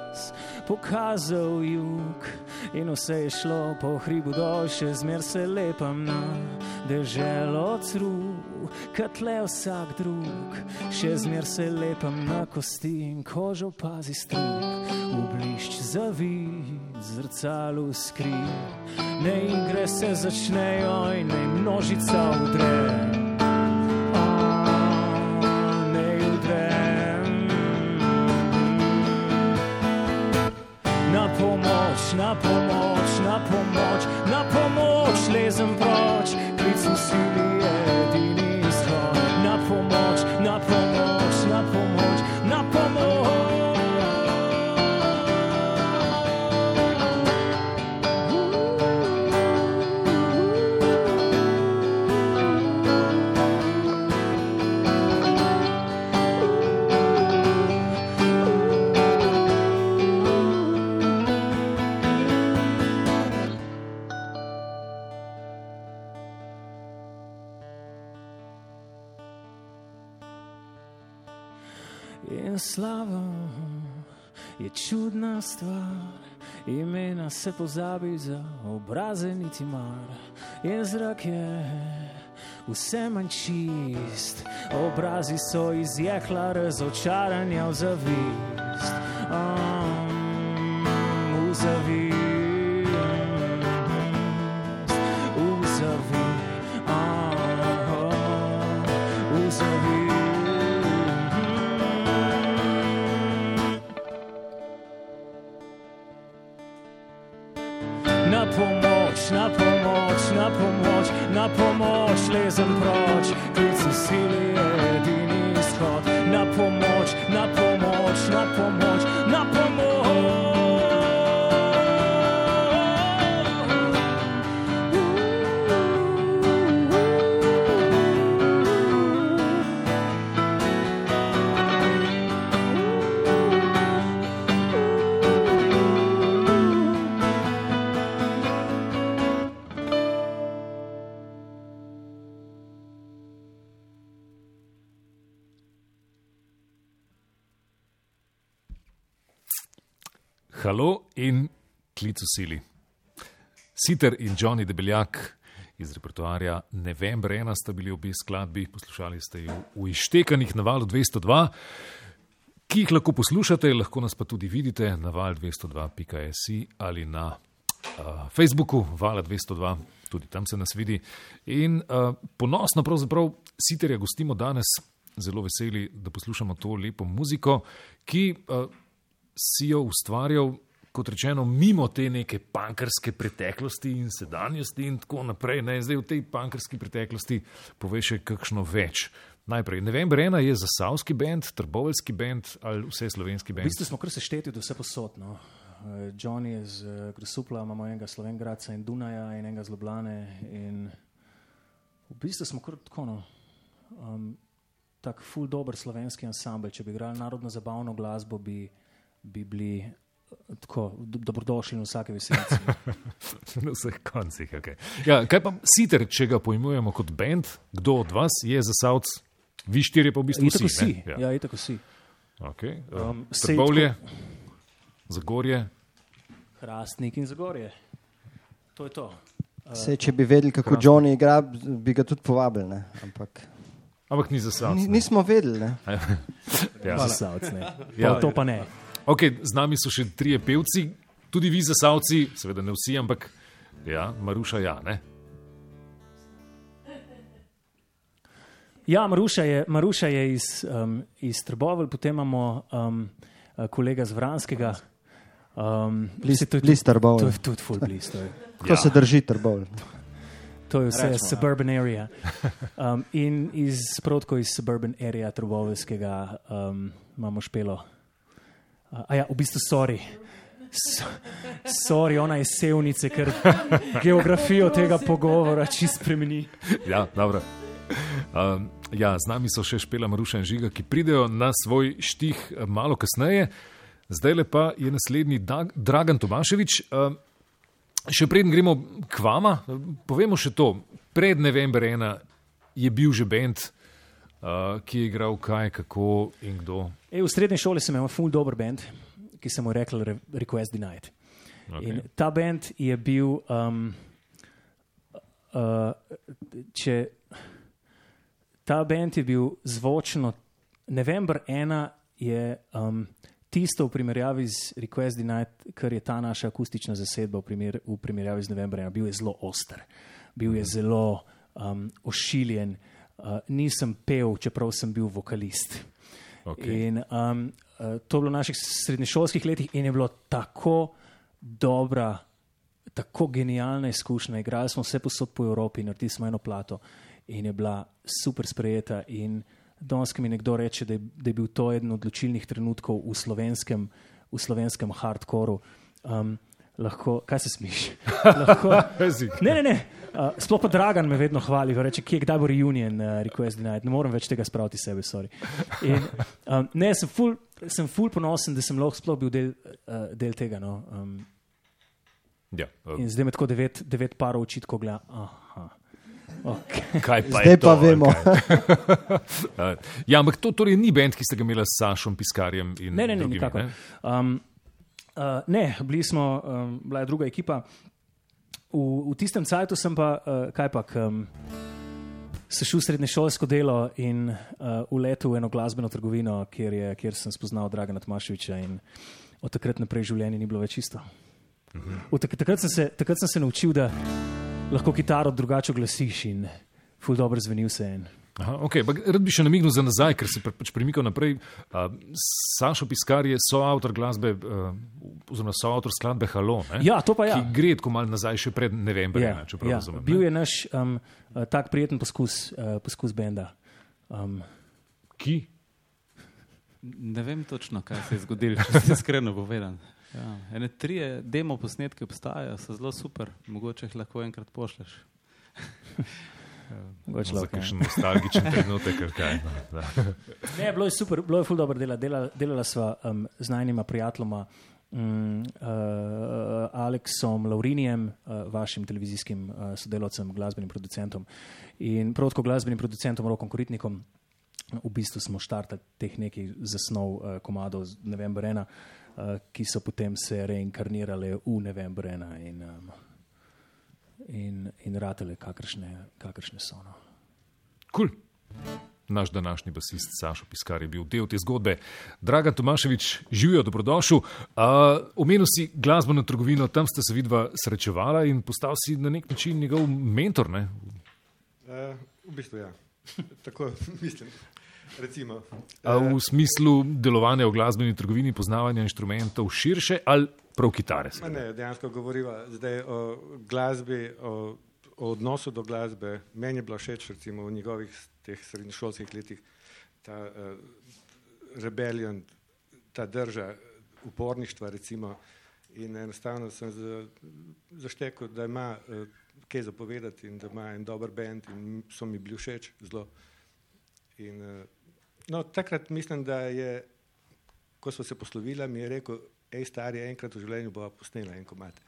pokazal jug in vse je šlo po hribu dol, še zmer se lepam na deželo tru, kot le vsak drug, še zmer se lepam na kosti in kožo pazi struk, v blišč zavid, zrcalu skri. Ne igre se začnejo in ne množica udre. Pomoč, na pomoč, na pomoč, na pomoč, lezem proč, In slava je čudna stvar, imena se pozabi za obraze niti mar. In zrak je vse manj čist, obrazi so iz jekla razočaranja v zavist. Um, v zavist, lezem proč, klic v sili. Siter in Johnny Debeljak iz repertoarja November 1 sta bili obi skladbi, poslušali ste ju v Ištekanih na valu 202, ki jih lahko poslušate, lahko nas pa tudi vidite na val 202.si ali na uh, Facebooku vala 202, tudi tam se nas vidi. In uh, ponosno pravzaprav Siterja gostimo danes, zelo veseli, da poslušamo to lepo muziko, ki uh, si jo ustvarjal, kot rečeno, mimo te neke pankarske preteklosti in sedanjosti in tako naprej. Ne? Zdaj v tej pankarski preteklosti poveš še kakšno več. Najprej, November 1 je za Savski bend, Trboveljski bend ali vse slovenski bend. bistvu smo kar sešteti od vse posod. No. Eh, John je z Grosupla, imamo enega Slovengradca in Dunaja in enega z Ljubljane. In v bistvu smo kar tako, no, um, tak ful dober slovenski ansambl. Če bi igrali narodno zabavno glasbo, bi, bi bili tako do- dobrodošli na vsake veselici. <laughs> Na vseh koncih. Okay. Ja, kaj pa sicer, če ga pojmujemo kot bend, kdo od vas je za Savc? Vi štirje pa v bistvu vsi. vsi. ne? Ja, itak vsi. Okay. Um, Um, Trbovlje, Zagorje. Hrastnik in Zagorje. To je to. Sej, če bi vedeli, kako Johnny igra, bi ga tudi povabili. Ne? Ampak Ampak ni za Savc. ni, ne. nismo vedeli. Ne? <laughs> Ja. Zasavc, ne. Ja. To, to pa ne. Okay, z nami so še trije pevci, tudi vi za Savci, seveda ne vsi, ampak ja, Maruša ja. Ne? Ja, Maruša je, Maruša je iz, um, iz Trbovelj, potem imamo um, kolega z Vranskega. Um, Bliz- to je bliz tudi- Trbovelj. To je tudi full bliz. To Tako <laughs> ja. se drži trbol. to je vse Rečemo, ja. suburban area. <laughs> Um, in iz sprotko iz suburban area Trboveljskega um, imamo špelo. Uh, a ja, v bistvu, sorry. So- Sorry, ona je sevnice, ker geografijo tega pogovora čist spremeni. Ja, dobro. Um, ja, z nami so še Špela Maruša in Žiga, ki pridejo na svoj štih eh, malo kasneje. Zdaj le pa je naslednji Dag, Dragan Tomaševič. Um, še preden gremo k vama, povemo še to. Pred November 1 je bil že bend, uh, ki je igral kaj, kako in kdo. E, v srednji šoli sem imel ful dober band, ki sem mu rekel Re Request Denied. Okay. In ta band je bil, um, uh, če ta band je bil zvočno, November 1 je um, tisto v primerjavi z Request Denied, kar je ta naša akustična zasedba v, primer, v primerjavi z November 1, bil je zelo oster, bil je zelo um, ošiljen, uh, nisem pel, čeprav sem bil vokalist. Okay. In um, uh, to je bilo v naših srednješolskih letih in je bilo tako dobra, tako genialna izkušnja. Igrali smo vse posod po Evropi, naredili smo eno plato in je bila super sprejeta. In danes, ki mi nekdo reče, da je, da je bil to eden od odločilnih trenutkov v slovenskem, v slovenskem hardcoru, um, lahko, kaj se smiš? <laughs> lahko. Ne, ne, ne. Uh, sploh pa Dragan me vedno hvali, reče, kje, kdaj bo reunion, uh, request denied. Ne morem več tega spraviti sebe, sorry. In, um, ne, sem ful, sem ful ponosen, da sem lahko sploh bil del, uh, del tega. No. Um, Ja, uh, in zdaj me tako devet, devet parov očitkov gleda. Aha. Okay. kaj pa Zdaj to, pa vemo. <laughs> ja, ampak to torej ni bend, ki ste ga imeli s Sašom Piskarjem in Ne, ne, ne, drugimi, nikakor. Um, uh, ne, bili smo, um, bila je druga ekipa. V, v tistem cajtu sem pa, uh, kaj pa, um, se šel srednješolsko delo in uh, uletel v eno glasbeno trgovino, kjer, je, kjer sem spoznal Dragana Tomaševiča in od takrat naprej življenje ni bilo več isto. Od Tak, takrat, sem se, takrat sem se naučil, da lahko kitaro drugače oglasiš in ful dobro zveni vse en. Aha, okay, rad bi še namignil za nazaj, ker se pre- pač premikal naprej. Uh, Sašo Piskar je soavtor glasbe, uh, oziroma soavtor skladbe Halo, ne? Ja, to pa ja. ki gre tako malo nazaj, še pred novembrom. Ja, če prav ja. razumem. Bil ne? je naš um, tak prijeten poskus, uh, poskus benda. Um, Ki? Ne vem točno, kaj se je zgodilo, če se iskreno povedan. Ja, ene tri demo posnetke obstajajo, so zelo super, mogoče jih lahko enkrat pošleš. Mogoče Za lahko, kakšen nostalgičen trenutek, kaj. No, da. <laughs> Ne, bilo je super, bilo je ful dobro dela. Delala, delala sva um, z najnima prijateljoma, um, uh, Aleksom Laurinijem, uh, vašim televizijskim uh, sodelavcem, glasbenim producentom in prav tako glasbenim producentom Rokom Koritnikom. V bistvu smo štartali teh nekaj zasnov uh, komadov z November 1, uh, ki so potem se reinkarnirale v November 1 in, um, in, in ratele, kakršne, kakršne so. No. Cool. Naš današnji basist Sašo Piskar je bil del te zgodbe. Dragan Tomaševič, živijo, dobrodošel. Uh, omenil si glasbeno trgovino, tam ste se vidva srečevala in postal si na nek način njegov mentor. Ne? Uh, v bistvu ja. Tako <laughs> mislim. recimo. A v smislu delovanja v glasbeni trgovini, poznavanja inštrumentov širše ali prav kitare? Ne, dejansko govoriva zdaj o glasbi, o, o odnosu do glasbe. Meni je bilo všeč recimo v njegovih teh srednješolskih letih ta uh, rebelion, ta drža uporništva recimo. In enostavno sem za- zaštekel, da ima uh, kaj zapovedati in da ima en dober bend in so mi bili všeč zelo. In, uh, no, takrat mislim, da je, ko smo se poslovili, mi je rekel, hej, stari, enkrat v življenju bova posnela en komat.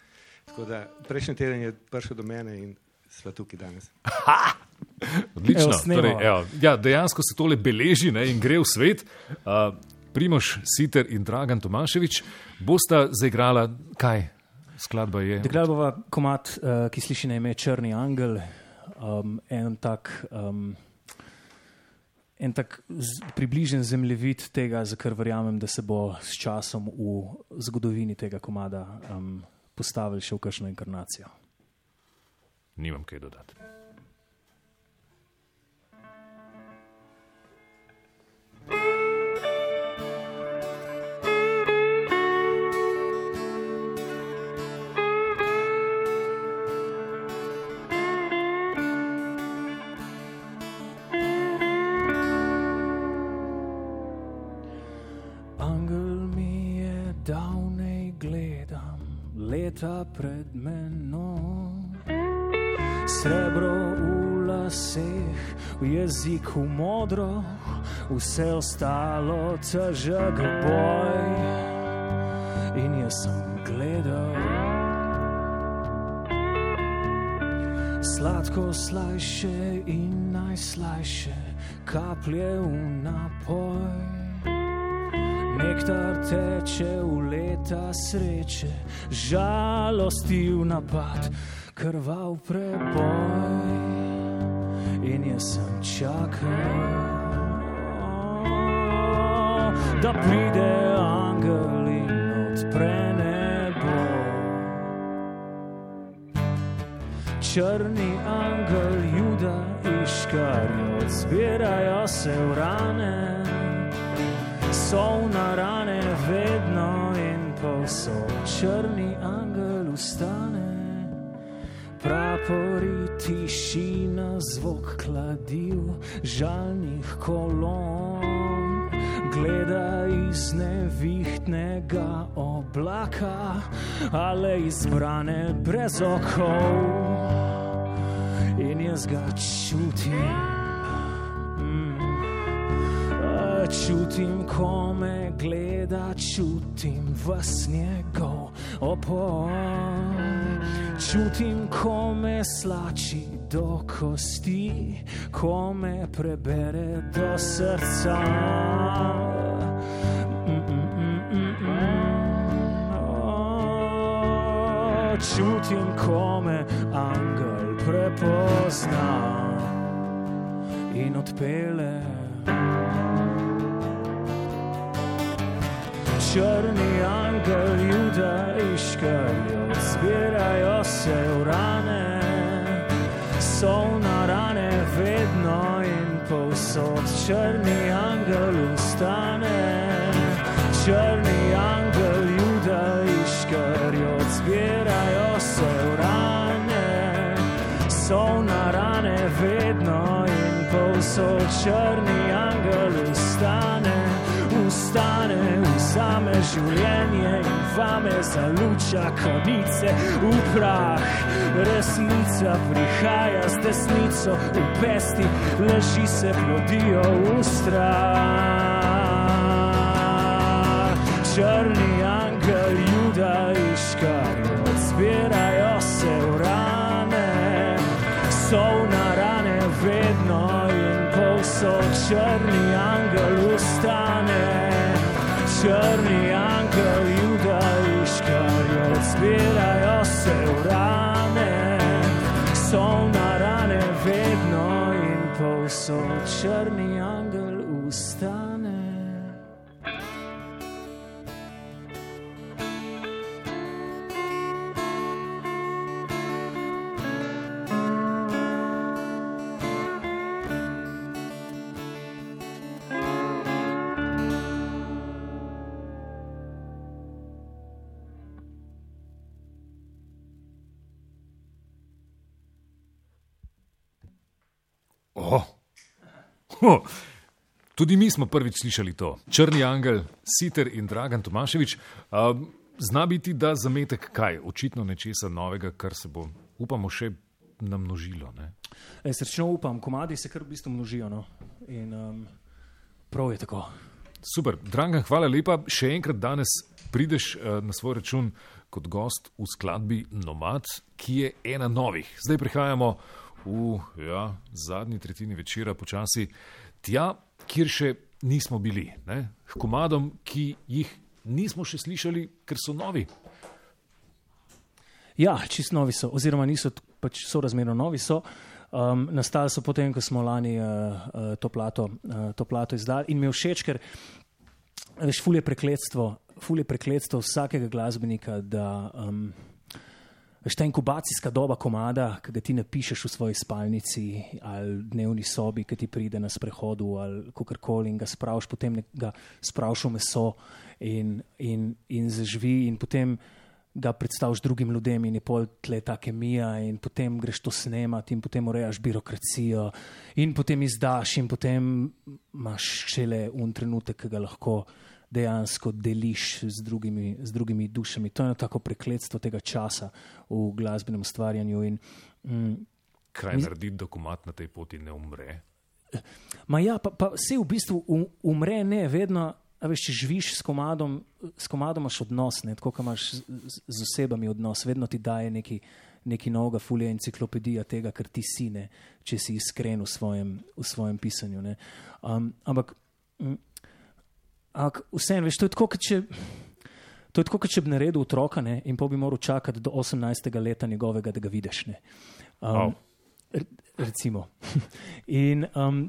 Tako da prejšnji teden je prišel do mene in sva tukaj danes. Odlično. Evo, snemava. torej, evo, ja, dejansko se tole beleži ne, in gre v svet. Uh, Primoš Siter in Dragan Tomaševič bosta zaigrala kaj? Skladba je. Takrat bova komat, uh, ki sliši na ime Črni angel, um, en tak. Um, En tak približen zemljevid tega, za kar verjamem, da se bo s časom v zgodovini tega komada um, postavil še v kakšno inkarnacijo. Nimam kaj dodati. Leta pred menoj. Srebro v laseh, v jeziku modro, vse ostalo težek boj. In jaz sem gledal. Sladko slajše in najslajše kaplje v napoj. Nektar teče v leta sreče, žalosti v napad, krvav preboj. In jaz sem čakal, da pride angel in odpre nebo. Črni angel, juda, iškarijo, zbirajo se v rane so na rane vedno in povsod. Črni angel ustane, prapori tišina, zvok kladil, žalnih kolon. Gleda iz nevihtnega oblaka, ale izbrane brez okov. In jaz ga čutim. Čutim, ko me gleda, čutim vas njegov opor. Čutim, ko me slači do kosti, ko me prebere do srca. Mm, mm, mm. Oh, Čutim, ko me angel prepozna in odpele. Črni angel, juda, iškajo, zbirajo se v rane, so na rane vedno in povsod. Črni angel ustane, črni angel, juda, iškajo, zbirajo se v rane, so na rane vedno in povsod. Črni angel ustane vzame življenje in vame zaluča konice v prah. Resnica prihaja z desnico, v pesti leži se plodijo v strah. Črni angel, juda, iškarijo, zbirajo se v rane, so na rane vedno in povsod. Črni angel ustane, črni angel, juda, iškarijo, zbirajo se v rane, so na rane vedno in povsod. Črni angel Ho, tudi mi smo prvič slišali to. Črni angel, Siter in Dragan Tomaševič. Uh, zna biti, da zametek kaj, očitno nečesa novega, kar se bo, upamo, še namnožilo. Ne? E, srčno upam, komadi se kar v bistvu množijo. No? In um, prav je tako. Super, Dragan, hvala lepa. Še enkrat danes prideš uh, na svoj račun kot gost v skladbi Nomad, ki je ena novih. Zdaj prihajamo v ja, zadnji tretjini večera, počasi tja, kjer še nismo bili. Ne? H komadom, ki jih nismo še slišali, ker so novi. Ja, čist novi so, oziroma niso, pač so razmerno novi. So. Um, nastali so potem, ko smo lani uh, uh, to, plato, uh, to plato izdali. In mi je všeč, ker veš, ful je prekletstvo, ful je prekletstvo vsakega glasbenika, da um, veš, ta inkubacijska doba komada, ki ga ti napišeš v svoji spalnici ali dnevni sobi, ki ti pride na sprehodu ali kakorkoli in ga spraviš, potem ga spraviš v meso in, in, in zaživi in potem ga predstaviš drugim ljudem in je pol tle ta kemija in potem greš to snemati in potem urejaš birokracijo in potem izdaš in potem imaš šele un trenutek, ki ga lahko dejansko deliš z drugimi, z drugimi dušami. To je tako prekletstvo tega časa v glasbenem ustvarjanju. In, mm, Kaj naredi dokument na tej poti, ne umre? Ma ja, pa, pa se v bistvu umre, ne vedno. A veš, če živiš s komadom, s komadom imaš odnos, ne, tako kot imaš z, z osebami odnos, vedno ti daje neki, neki novega fulja enciklopedija tega, kar ti si, ne, če si iskren v svojem, v svojem pisanju. Um, ampak, mm, ampak vseeno, veš, to je tako, kot če. To je tako, kot če bi naredil otroka ne, in pa bi moral čakati do 18. leta njegovega, da ga vidiš. Um, wow. Recimo. <laughs> in um,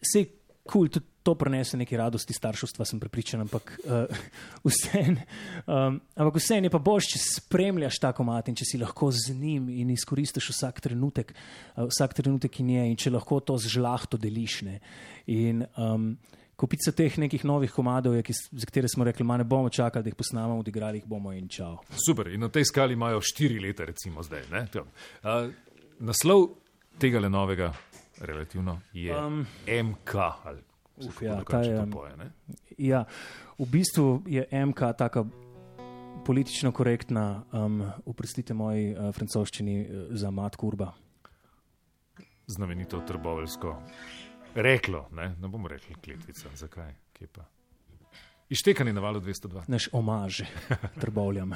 se kul, cool, tudi to prenese neki radosti starševstva, sem prepričan, ampak uh, <laughs> vseeno um, vse je pa boš, če spremljaš tako mat in če si lahko z njim in izkoristiš vsak trenutek, uh, vsak trenutek in je in če lahko to z žlahto deliš. Ne. In um, kupica teh nekih novih komadov, je, ki, za katere smo rekli, ne bomo čakali, da jih posnamemo, odigrali jih bomo in čau. Super, in na tej skali imajo štiri leta, recimo zdaj. Uh, naslov tega le novega. Relativno je um, MK ali Uf, ja, je, poje, ja, v bistvu je MK tako politično korektna, um, uprostite moji uh, francoščini uh, za mat kurba. Znamenito trbovelsko reklo, ne, ne bomo rekli kletvica, zakaj, kje pa. Ištekani na valu 202. Naš omaž, <laughs> trbovljam.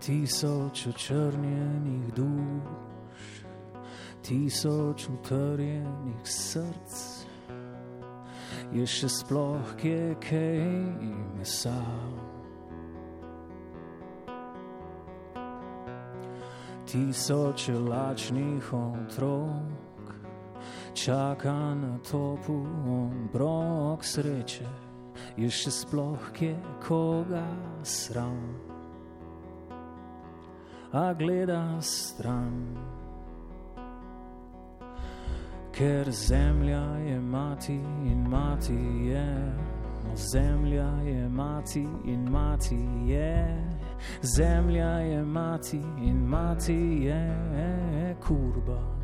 Tisoč očrnjenih duš, tisoč utrjenih src, je še sploh kje kaj mesa. Tisoč lačnih otrok čaka na topu obrok sreče, je še sploh kje koga sram a gleda stran. Ker zemlja je mati in mati je, zemlja je mati in mati je, zemlja je mati in mati je kurba.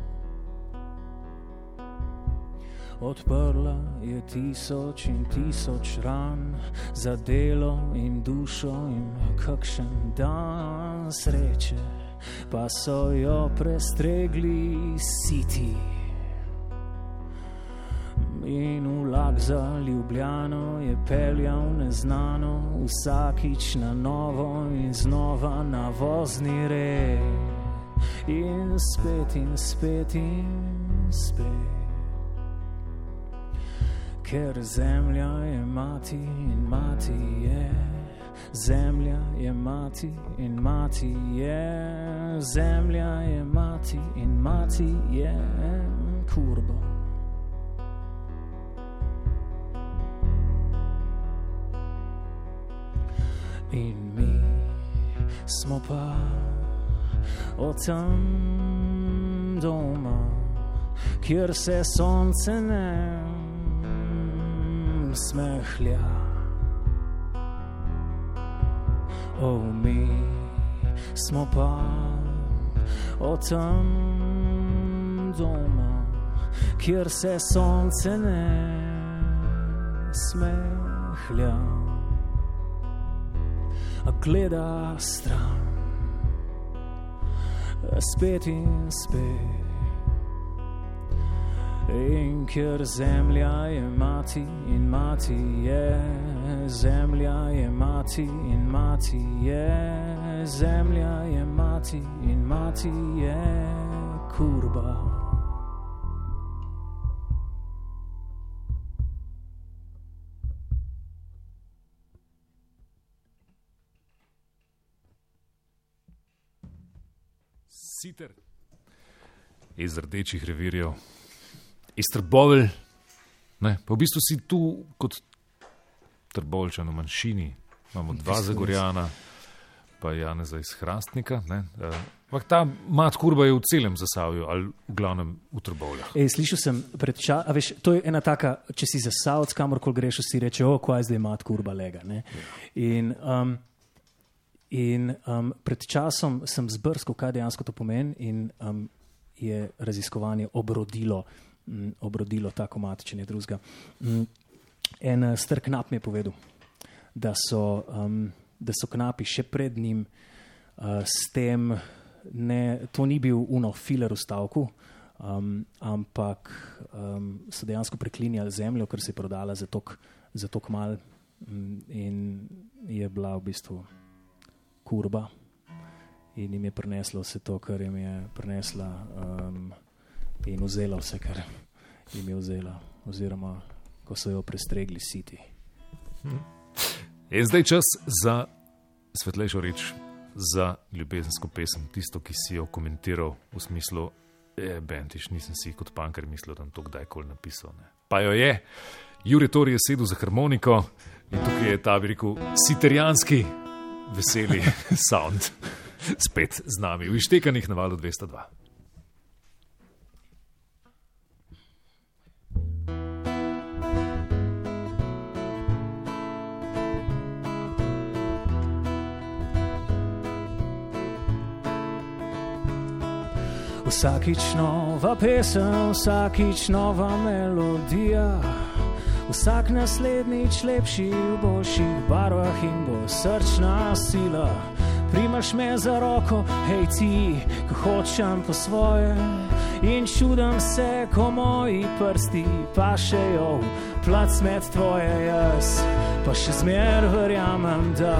Odprla je tisoč in tisoč ran za delo in dušo in kakšen dan sreče, pa so jo prestregli siti. In vlak za ljubljeno je peljal neznano, vsakič na novo in znova na vozni red. In spet in spet in spet ker zemlja je mati in mati je. Zemlja je mati in mati je, zemlja je mati in mati je, kurbo. In mi smo pa o tam doma, kjer se sonce ne smehlja. O mi smo pa o tam doma, kjer se sonce ne smehlja. A gleda stran, spet in spet. In ker zemlja je mati in mati je, zemlja je mati in mati je, zemlja je mati in mati je kurba. Siter iz rdečih revirjev, iz Trbovelj. Pa v bistvu si tu kot Trboveljčan v manjšini, imamo dva Zagorjana, pa Janeza iz Hrastnika. ne, eh, Ampak ta mat kurba je v celem zasavju ali v glavnem v Trbovljah. Ej, slišal sem pred časom, veš, to je ena taka, če si za savc, kamorkoli greš, si reče, o, kaj zdaj ima kurba lega. Ne? In, um, in um, pred časom sem zbrskal, kaj dejansko to pomeni, in um, je raziskovanje obrodilo, um, obrodilo ta komat, če ne drugega. Um, en uh, star knap mi je povedal, da so, um, da so knapi še pred njim uh, s tem ne, to ni bil uno filer v stavku, um, ampak um, so dejansko preklinjali zemljo, ker se je prodala za tok mal um, in je bila v bistvu kurba in jim je prineslo vse to, kar jim je prinesla um, in vzela vse, kar jim je vzela, oziroma ko so jo prestregli siti. Je zdaj čas za svetlejšo reč, za ljubezensko pesem, tisto, ki si jo komentiral v smislu, je bentiš, nisem si kot panker mislil, da bom to kdajkoli napisal. Ne. Pa jo je, Jure Tor je sedel za harmoniko in tukaj je ta veliko siterijanski, veseli <laughs> sound, spet z nami, v ištekanih na valu 202. Vsakič nova pesem, vsakič nova melodija, vsak naslednjič lepši v boljših barvah in bo srčna sila. Primaš me za roko, hej ti, ko hočem po svoje. In čudam se, ko moji prsti pašejo v plac med tvoje jaz, pa še zmer verjamem, da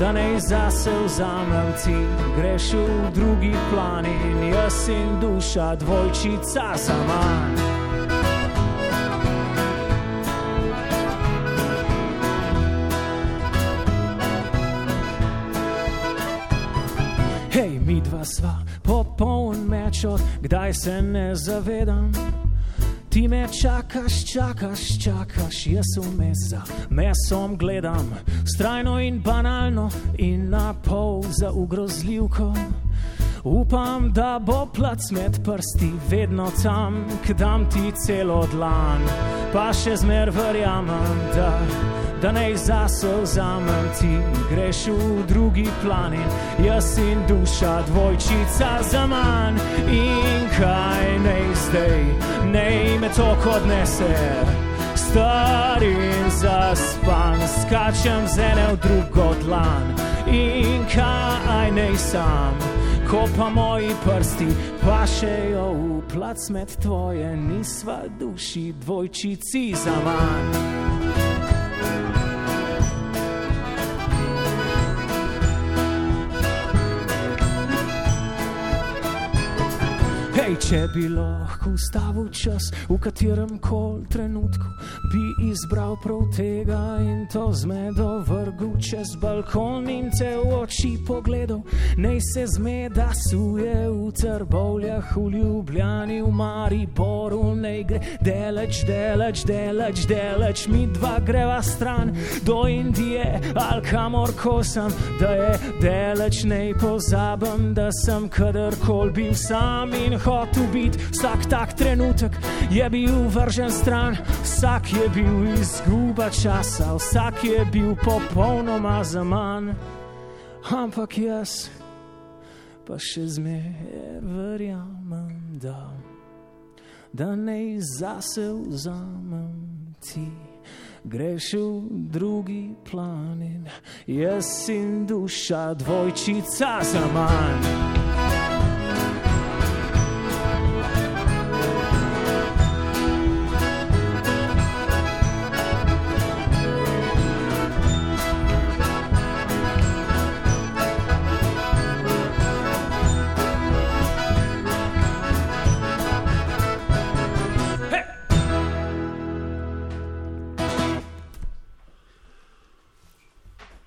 da ne zase vzamem ti, greš v drugi plan in jaz in duša dvojčica za manj. Hej, mi dva sva popoln mečot, kdaj se ne zavedam. Ti me čakaš, čakaš, čakaš, jaz vmes za mesom gledam, strajno in banalno in na pol za ugrozljivko. Upam, da bo plac med prsti vedno tam, kdam ti celo dlan, pa še zmer verjamem, da, da ne zase vzamem ti, greš v drugi plan in jaz in duša dvojčica za manj. In kaj ne zdaj, ne me to kot nese. Star in zaspan, skačem z ene v drugo dlan in kaj ne sam, ko pa moji prsti pašejo v plac med tvoje, nisva duši dvojčici za manj. Hej, če bi lahko ustavil čas v katerem koli trenutku, bi izbral prav tega in to zmedo vrgel čez balkon in te v oči pogledal. Nej se zmeda suje v trbovljah, v Ljubljani, v Mariboru, nej gre deleč, deleč, deleč, deleč, mi dva greva stran do Indije ali kamor kosam, da je deleč, nej pozabim, da sem kadarkoli bil sam in hotel biti vsak tak trenutek je bil vržen stran, vsak je bil izguba časa, vsak je bil popolnoma za manj. Ampak jaz pa še zmeraj verjamem, da, da ne zase vzamem ti. Greš v drugi plan in jaz in duša dvojčica za manj.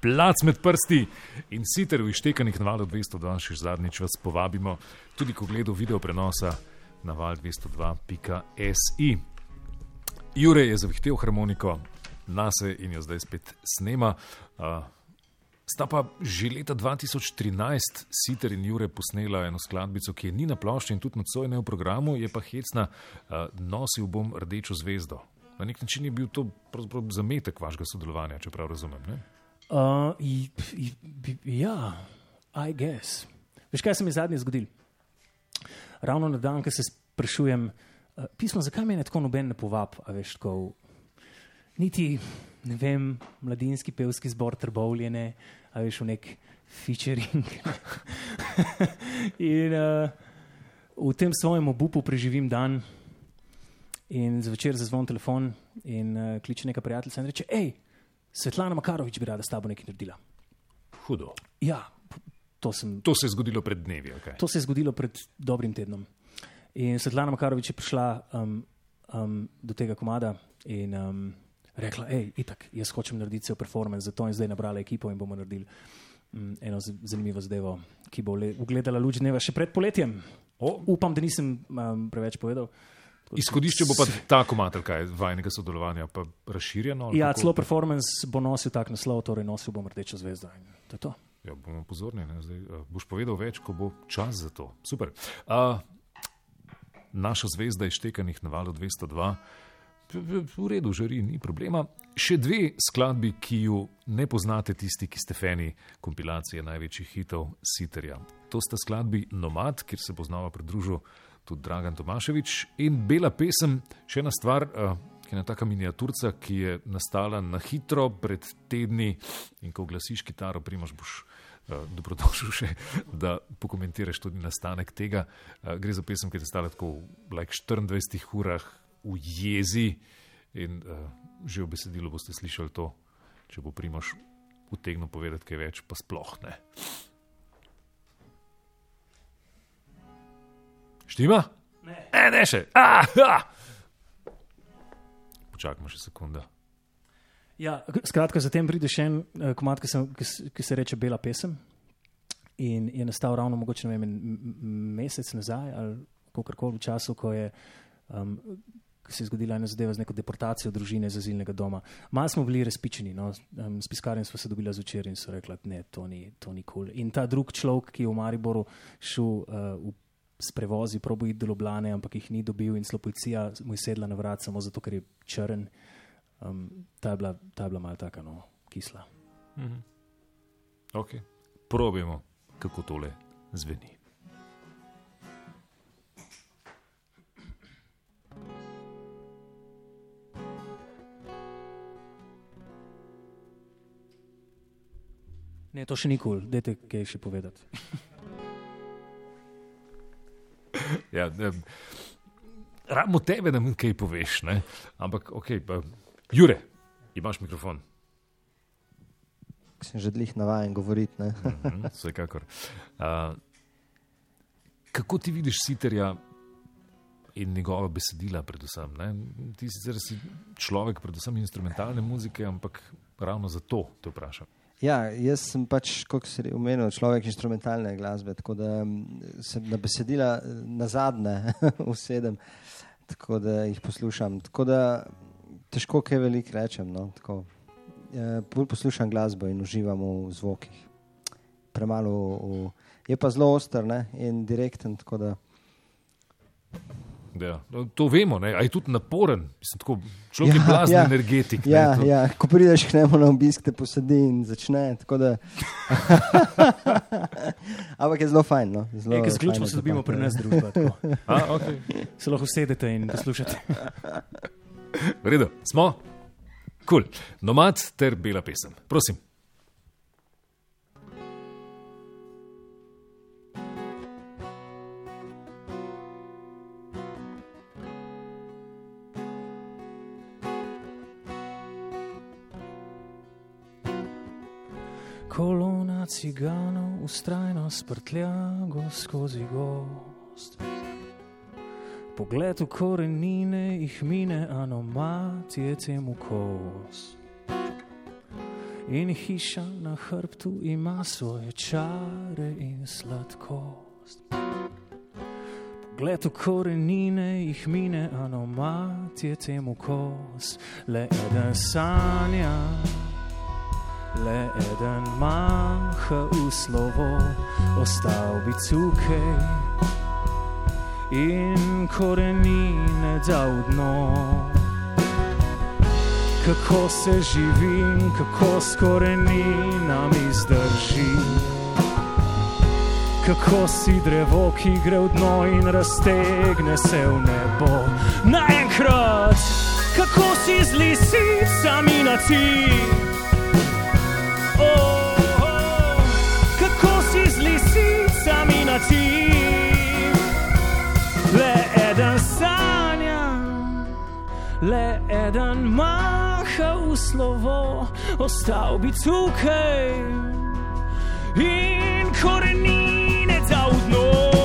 Plac med prsti in sicer v ištekanih na valu 202, še zadnjič vas povabimo tudi ko gledo video prenosa na val 202.si. Jure je zavihtel harmoniko nase in jo zdaj spet snema. Uh, sta pa že leta 2013 Siter in Jure posnela eno skladbico, ki je ni na plošči in tudi nocoj ne v programu, je pa hecna, uh, nosil bom rdečo zvezdo. Na nek način je bil to zametek vašega sodelovanja, če prav razumem. Ne? Uh, i- i- ja, I guess. Veš, kaj se mi zadnje zgodilo? Ravno na dan, ko se sprašujem, uh, pismo, zakaj me tako noben ne povab, a veš, tako niti, ne vem, mladinski pevski zbor trbovljene, a veš, v nek featuring. <laughs> in uh, v tem svojem obupu preživim dan in zvečer zazvon telefon in uh, kliče neka prijateljica in reče, hej, Svetlana Makarovič bi rada s tabo nekaj naredila. Hudo. Ja, to, sem, To se je zgodilo pred dnevi. Okay. to se je zgodilo pred dobrim tednom. In Svetlana Makarovič je prišla um, um, do tega komada in um, rekla: hej, itak, jaz hočem narediti cel performance za to in zdaj nabrala ekipo in bomo naredili um, eno zanimivo zadevo, ki bo le- ugledala luč dneva še pred poletjem. O. Upam, da nisem um, preveč povedal. Izhodišče bo pa ta komat, kaj vajnega sodelovanja, pa razširjeno. Ja, celo performance bo nosil tak naslov, torej nosil bom rdečo zvezdo. To je to. Ja, bomo pozorni. Zdaj, uh, boš povedal več, ko bo čas za to. Super. Uh, naša zvezda je štekanih na valu 202. V- v- V redu, žari, ni problema. Še dve skladbi, ki ju ne poznate, tisti, ki ste fani kompilacije največjih hitov Siterja. To sta skladbi Nomad, kjer se bo znova pridružil tudi Dragan Tomaševič, in Bela pesem, še ena stvar, uh, ki je ena taka miniaturca, ki je nastala na hitro pred tedni in ko glasiš kitaro, primaš boš. Uh, dobrodošel še, da pokomentiraš tudi nastanek tega. Uh, gre za pesem, ki je nastala tako v like 24 urah v jezi in uh, že v besedilu boste slišali to, če bo primaš utegnil povedati kaj več, pa sploh ne. Štima? Ne, ne, ne še. Ah, ah! Počakajmo še sekunda. Ja, skratka, zatem pride še en uh, komat, ki se, ki, ki se reče Bela pesem. In je nastal ravno mogoče vem, mesec nazaj ali kakorkoli v času, ko je. Um, ko Se je zgodila ena zadeva z neko deportacijo družine iz azilnega doma. Malo smo bili razpičeni, no? um, s piskarjem smo se dobili zvečer in so rekli, da to ni kul. Cool. In ta drug človek, ki je v Mariboru šel uh, v, s prevozi, probo iti do Ljubljane, ampak jih ni dobil in celo policija mu je sedla na vrat samo zato, ker je črn. Um, ta, je bila, ta je bila malo taka, no, kisla. Okay. Probimo, kako tole zveni. Ne, to še ni kul, cool. dajte kaj še povedati. <laughs> Ja, ne, Rabimo tebe, da mi kaj poveš. Ne? Ampak, ok, pa, Jure, imaš mikrofon. Sem že dlih navaden govoriti. ne. Mhm, Vsekakor. Uh, kako ti vidiš siterja in njegova besedila, predvsem. Ne? Ti sicer si človek, predvsem instrumentalne muzike, ampak ravno zato te vprašam. Ja, jaz sem pač, kot si omenil, človek instrumentalne glasbe, tako da sem na besedila na zadnje <laughs> usedem, tako da jih poslušam. Tako da težko kaj veliko rečem. No, tako, eh, poslušam glasbo in uživam v zvokih. Premalo, v, je pa zelo oster ne, in direkten. Ja, no, to vemo, ne? a je tudi naporen, Mislim, tako, človek ja, je blazen ja, energetik. Ja, ne, ja. Ko prideš k njemu na obisk, te posadi in začne. Da... <laughs> Ampak je zelo fajn. No? Zaključno se dobimo pri nas družba. <laughs> okay. Se lahko sedete in poslušate. V redu, smo. Kul, cool. nomad ter bela pesem. Prosim. Ciganov ustrajno sprtljago skozi gost. Pogled v korenine jih mine anomatije temu kos. In hiša na hrbtu ima svoje čare in sladkost. Pogled v korenine jih mine anomatije temu kos. Le eden sanja le eden manjka v slovo, ostal bi tukaj in korenine dal dno. Kako se živim, kako s koreninami zdrži. Kako si drevo, ki gre v dno in raztegne se v nebo. Naenkrat, kako si z lisicami na cilj. Le eden maha v slovo, ostal bi tukaj in korenine dal dno.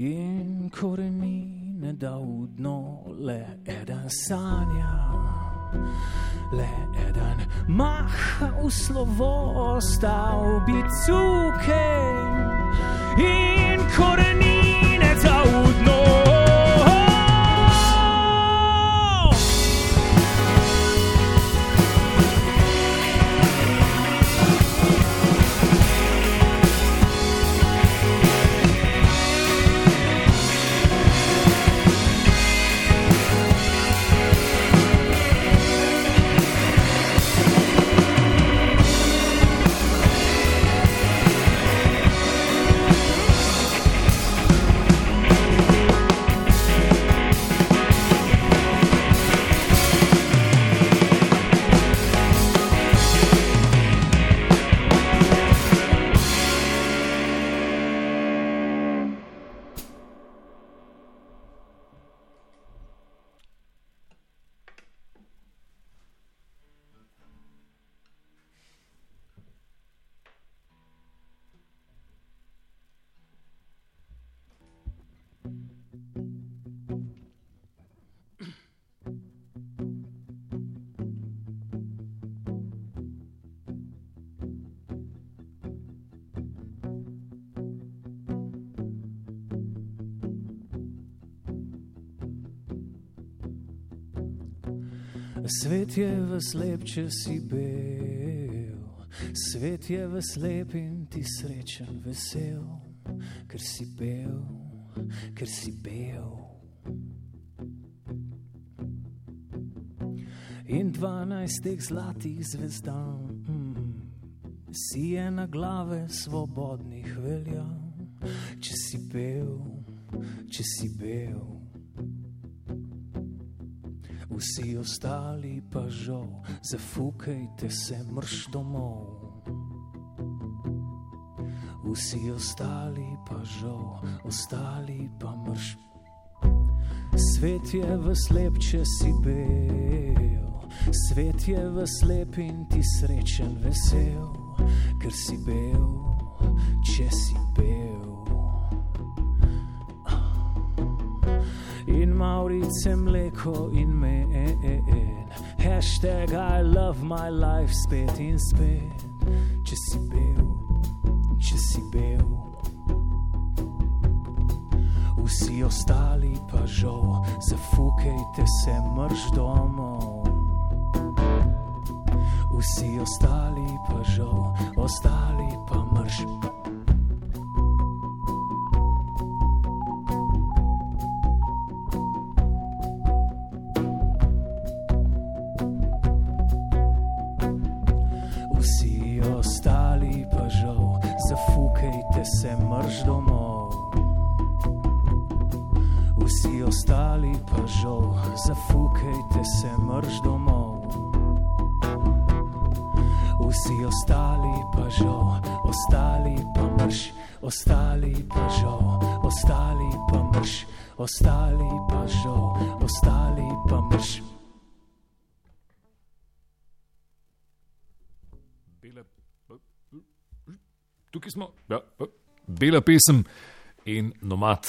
In korenine dal v dno, le eden sanja, le eden maha v slovo, ostal bi tukaj. In korenine Svet je v slep, če si bil, svet je v slep in ti srečen, vesel, ker si bil, ker si bil. In dvanajst teh zlatih zvezdam, mm, si je na glave svobodnih velja, če si bel, če si bel. Vsi ostali pa žal, zafukajte se mrš domov. Vsi ostali pa žal, ostali pa mrš. Svet je v slep, če si bel, svet je v slep in ti srečen, vesel, ker si bel, če si bel. In Maurice mleko in men, hashtag I love my life spet in spet, če si bil, če si bil. Vsi ostali pa žal, zafukajte se mrš domov. Vsi ostali pa žal, ostali pa mrš. Vsi bela pesem in nomad.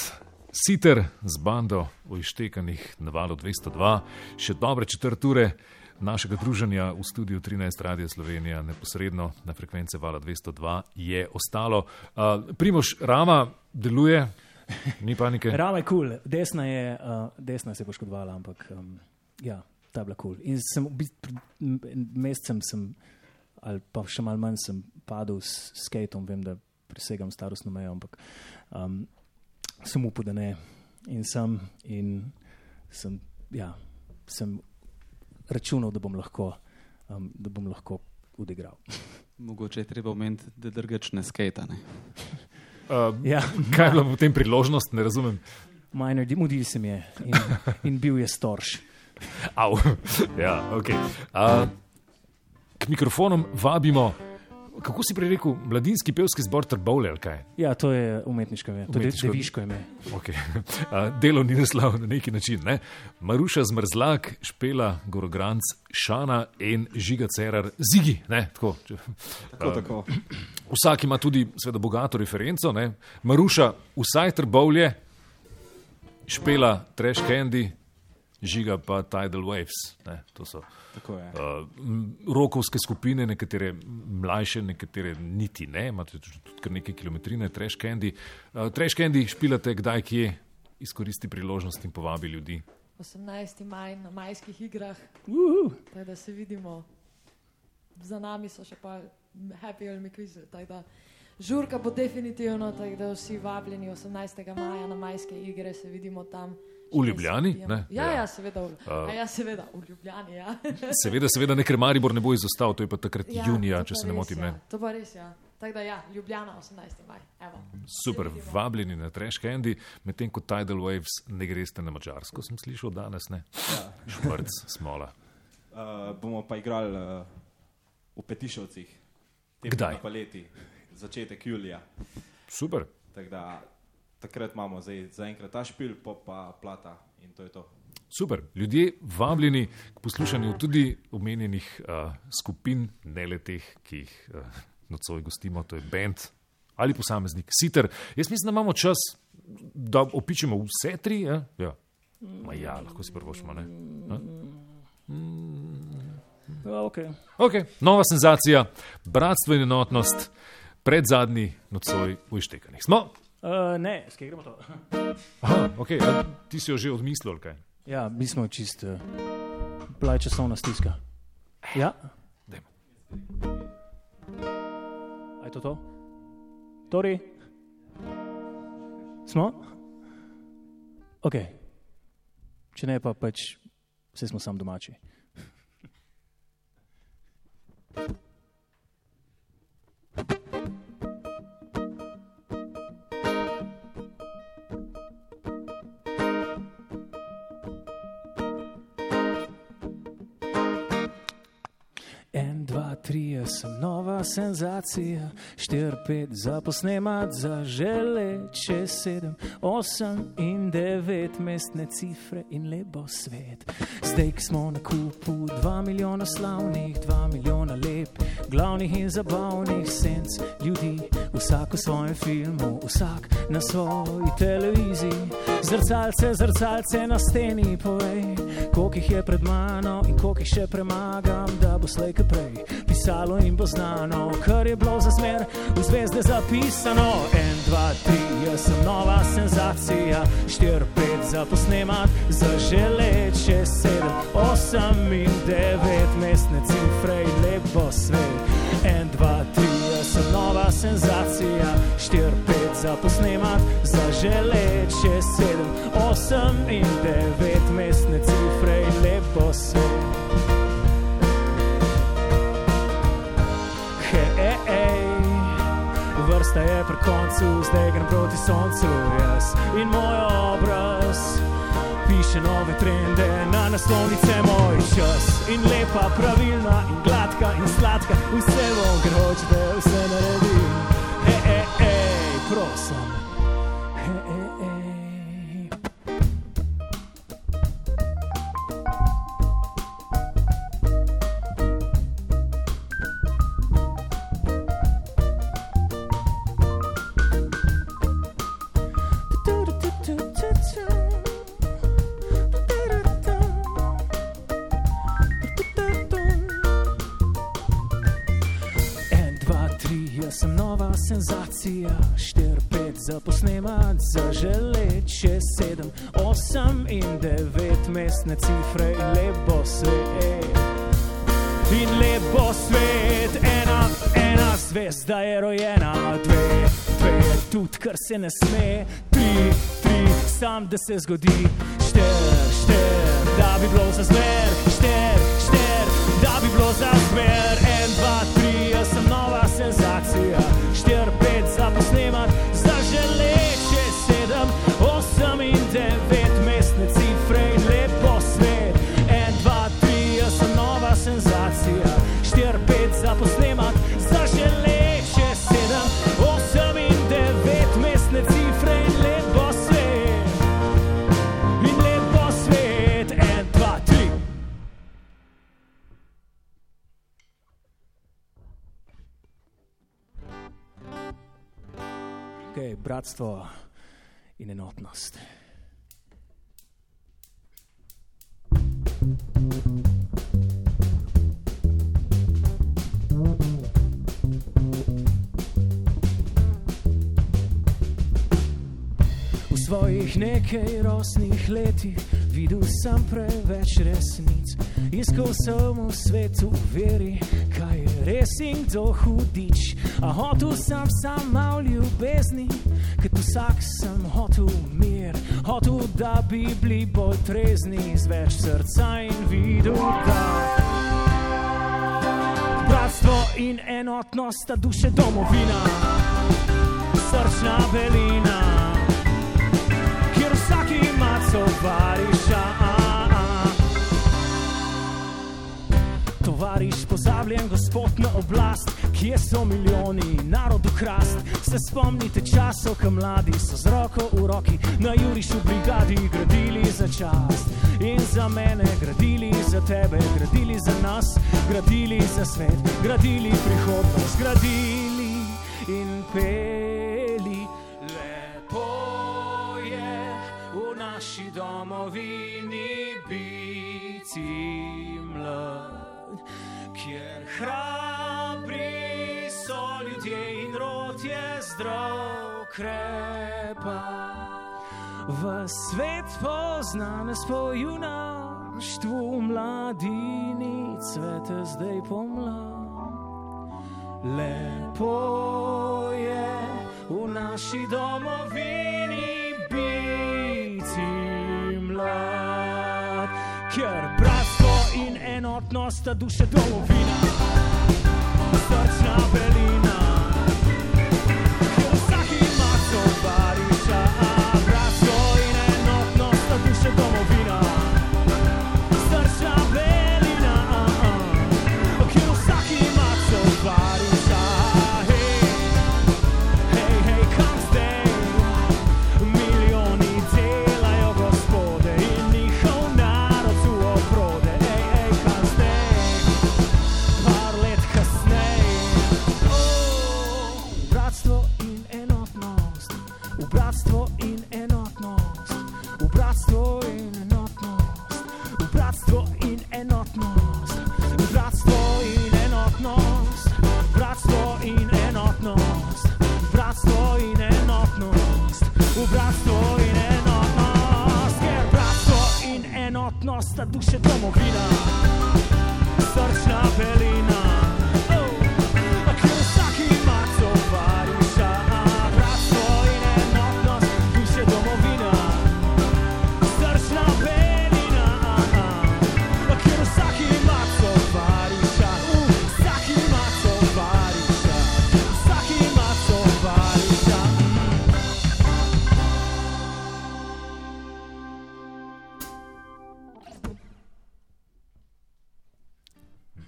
Siter z bando o ištekanih na valu 202, še dobre četrt ure našega druženja v studiu 13 Radio Slovenija, neposredno na frekvence vala 202, je ostalo. Uh, Primoš Rama deluje, ni panike. <laughs> Rama je kul, cool. desna, je, uh, desna se je poškodovala, ampak um, ja, ta bila kul. Cool. In sem mesecem, sem, ali pa še malo manj, sem padel s skateom, vem, da presegam starostno mejo, ampak um, sem upal, da ne. In sem, in sem, ja, sem računal, da bom lahko, um, da bom lahko odigral. <laughs> Mogoče je treba omeniti, da drgač ne skejtane. Uh, <laughs> Ja. kaj je bila potem priložnost, ne razumem. Majner, mudil se mi je in, in bil je storž. Av. <laughs> ja, okay. uh, k mikrofonom vabimo, kako si prej rekel, mladinski pevski zbor Trbovle ali kaj? Ja, to je umetniško ime, to je deviško ime. Okay. <laughs> Uh, delovni naslov na neki način. Ne? Maruša Zmrzlak, Špela, Gorogranc, Šana in Žiga Cerar, Zigi. Ne? Tako, če, Tako, tako. vsak ima tudi seveda, bogato referenco. Ne? Maruša, vsaj trbovlje, Špela, Trash Candy, Žiga pa Tidal Waves. Ne? To so tako je. uh, rokovske skupine, nekatere mlajše, nekatere niti ne, imate tudi kar nekaj kilometrine, Trash Candy. Uh, trash Candy špilate kdaj, kje, izkoristi priložnost in povabi ljudi. 18. maj na majskih igrah, Uhu. tako da se vidimo. Za nami so še pa Happy Elmi kvizi. tako da Žurka bo definitivno, tako da vsi vabljeni 18. maja na majske igre, se vidimo tam. V Ljubljani, Ja, ne? Ja, Ja. ja, seveda, v, a ja, seveda v Ljubljani. Ja. <laughs> Seveda, seveda, ker Maribor ne bo izostal, to je pa takrat Ja, junija, če pa se ne motim. Ja. Ne? To pa res, ja. Tako da ja, Ljubljana 18. maj. Evo. Super, vabljeni na Trash Candy, medtem ko Tidal Waves ne greste na Mačarsko, sem slišal danes, ne? Ja. Šmrc, smola. <laughs> Uh, bomo pa igrali uh, v Petišovcih, tem Kdaj? Na paleti, začetek julija. Super. Tako da takrat imamo zdaj zaenkrat ta špil, pa pa plata in to je to. Super. Ljudje vabljeni k poslušanju tudi omenjenih uh, skupin, ne le teh, ki jih uh, nocoj gostimo, to je band ali posameznik. Siter, jaz mislim, da imamo čas, da opičemo vse tri. Ja, ja. Ma ja lahko si prvošmo. Ne? A? Ja, okay. Okay. Nova senzacija, bratstvo in enotnost, pred zadnji nocoj v Ištekanih. Smo? Uh, ne, skaj gremo to. Aha, okay. A, ti si jo že odmislil, kaj? Ja, mi smo čist, uh, bila je časovna stiska. Ja, Dajmo. a je to to? Tori? Smo? Ok. Če ne, pa pač vse smo sam domači. 23 jaz sem nova senzacija. 4, 5 za posnemat, za žele, če 7, 8 in 9 mestne cifre in lepo svet. Zdaj, ki smo na kupu 2 milijona slavnih, 2 milijona lep, glavnih in zabavnih senc ljudi, vsak v svojem filmu, vsak na svoji televiziji. Zrcalce, zrcalce na steni, povej, koliko jih je pred mano in koliko jih še premagam, da bo slej kaj prej pisalo in bo znano, kar je bilo za zmer v zvezde zapisano. En, dva, tri, jaz sem nova senzacija, štiri, pet za posnemat, za želeč, šest, sedem, osem in devet mestne cifre in lepo svet. En, dva, tri, jaz sem nova senzacija, štiri, pet za posnemat, za želeč, šest, sedem, osem in devet mestne cifre in lepo svet. Vrsta je pri koncu, zdaj grem proti soncu, jaz in moj obraz. Piše nove trende na naslovnice moj čas. In lepa, pravilna, in gladka, in sladka, vse ker hočete, vse naredim. Hej, ej, ej, prosim. Senzacija, štir, pet za posnemat, za želeč, šest, sedem, osem in devet mestne cifre in lepo svet. In lepo svet, ena, ena zvezda je rojena, dve, dve, tudi kar se ne sme, tri, tri, sam da se zgodi, štir, štir, da bi bilo za zmer, štir, štir, da bi bilo za zmer, en, dva, tri, senzacija, štir, pet za posnemat, za bratstvo in enotnost. V svojih nekaj rosnih letih videl sem preveč resnic. Iskal sem v svetu veri, kaj je res in kdo hudič. A hotel sem sam mal ljubezni, ker vsak sem hotel mir. Hotel, da bi bili bolj trezni, z več srca in videl, da. Bratstvo in enotnost sta duše domovina, srčna belina tovariša. Tovariš, pozabljen gospod na oblast, kje so milijoni, narod ukrast. Se spomnite časov, ko mladi so z roko v roki na jurišu brigadi gradili za čast. In za mene gradili, za tebe gradili, za nas gradili, za svet gradili prihodnost, gradili in peli. Domovini biti mlad, kjer hrabri so ljudje in rod je zdrav krepa. V svet poznane po junaštvu mladini cvete zdaj pomlad. Lepo je v naši domovini mlad, ker bratstvo in enotnost sta duše domovina, srčna belina. Sta duše domovina, srčna pelina.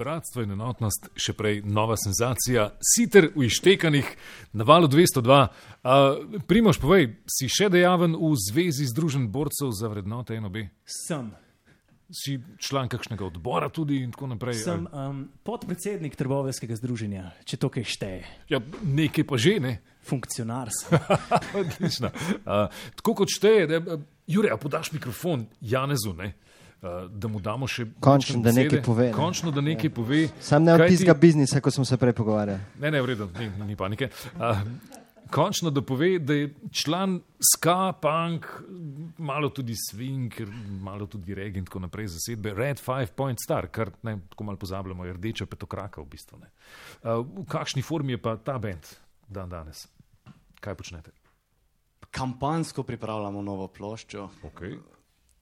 Bratstvo in enotnost, še prej nova senzacija, siter v ištekanih na valu 202. Uh, Primoš, povej, si še dejaven v Zvezi Združen borcev za vrednote NOB? Sem, Si član kakšnega odbora tudi in tako naprej? sem um, podpredsednik trgovinskega združenja, če to kaj šteje. Ja, nekaj pa že, ne? Funkcionar sem. <laughs> Odlično. Uh, tako kot šteje, da, uh, Jure, podaš mikrofon Janezu, ne? Uh, da mu damo še. Končno, da nekaj pove, ne. Končno, da nekaj pove. Sam ne od tistega biznisa, kot smo se prej pogovarjali. Ne, ne, v redu, ni, ni panike. Uh, končno, da pove, da je član ska, punk, malo tudi swing, malo tudi reg in tako naprej zasedbe Red Five Point Star, kar ne, tako malo pozabljamo, je rdeča petokraka v bistvu. Ne. Uh, v kakšni formi je pa ta bend dan danes? Kaj počnete? Kampansko pripravljamo novo ploščo, Okay.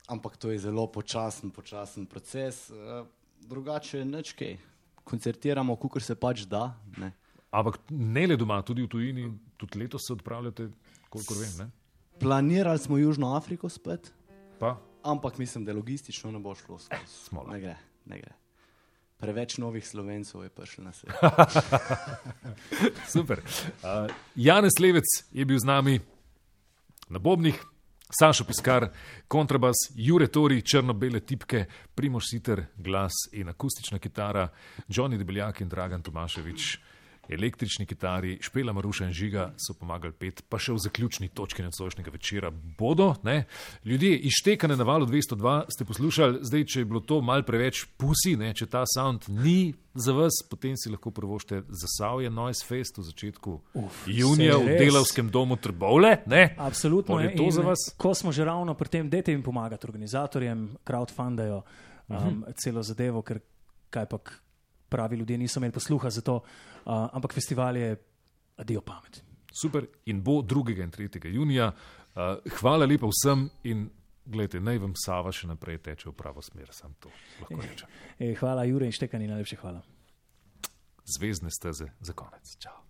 Ampak to je zelo počasen, počasen proces. eh, Drugače, nič kaj. Koncertiramo, kukor se pač da. Ne. Ampak ne le doma, tudi v tujini, tudi letos se odpravljate, kolikor vem. Ne? Planirali smo Južno Afriko spet, Pa, ampak mislim, da logistično ne bo šlo. skozi. smola. Ne gre, ne gre. Preveč novih slovencov je prišlo na svet. <laughs> Super. Uh, Janez Levec je bil z nami na Bobnih, Sašo Piskar, kontrabas, Jure Tori, črno-bele tipke, Primoš Siter, glas in akustična kitara, Johnny Debeljak in Dragan Tomaševič. Električni kitari, Špela Maruša in Žiga so pomagali pet, pa še v zaključni točki nocojšnjega večera bodo. Ne? Ljudje, ištekane na valu 202 ste poslušali, zdaj, če je bilo to mal preveč pusi, ne? če ta sound ni za vas, potem si lahko prvošte zasavje Noise Fest v začetku Uf, junija v delavskem domu Trbovle. Ne? Absolutno Pol je to in za vas? Ko smo že ravno pri tem, dajte jim pomagati organizatorjem, crowdfundajo um, Mhm. celo zadevo, ker kaj pa pravi ljudje niso imeli posluha za to. Uh, ampak festival je adijo pamet. Super in bo 2. in 3. junija. Uh, hvala lepa vsem in gledajte, naj vam Sava še naprej teče v pravo smer, sam to lahko rečem. E, hvala, Jure in Štekani, najlepše hvala. Zvezdne steze za konec. Čau.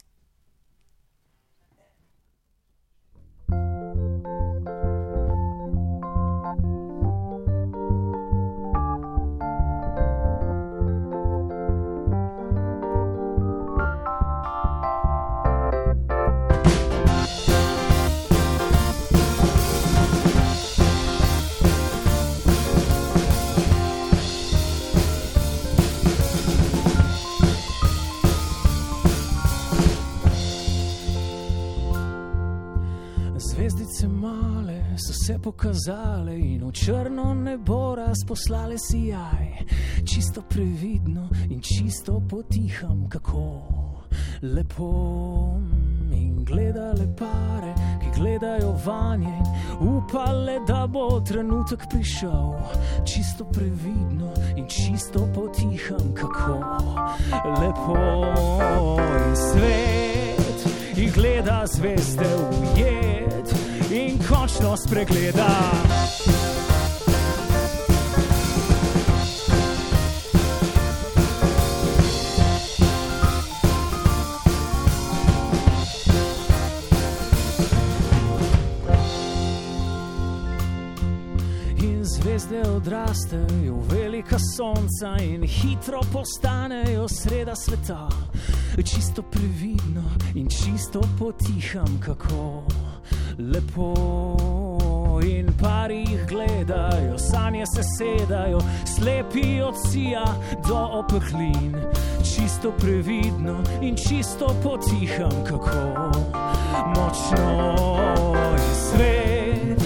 Se pokazale in v črno nebo razposlale sijaj. Čisto previdno in čisto potiham, kako lepo. In gledale pare, ki gledajo vanje, in upale, da bo trenutek prišel. Čisto previdno in čisto potiham, kako lepo in svet jih gleda zvezde ujet in končno spregleda. Zvezde odrastejo velika sonca in hitro postanejo sreda sveta. Čisto previdno in čisto potiham, kako lepo. In pari jih gledajo, sanje se sedajo, slepi od sija do opehlin. Čisto previdno in čisto potiham, kako močno je svet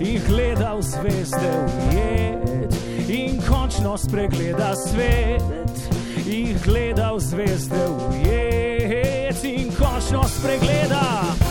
in gledal zvezde ujet, in končno spregleda svet, in gledal zvezde ujet, in končno spregleda. Oh,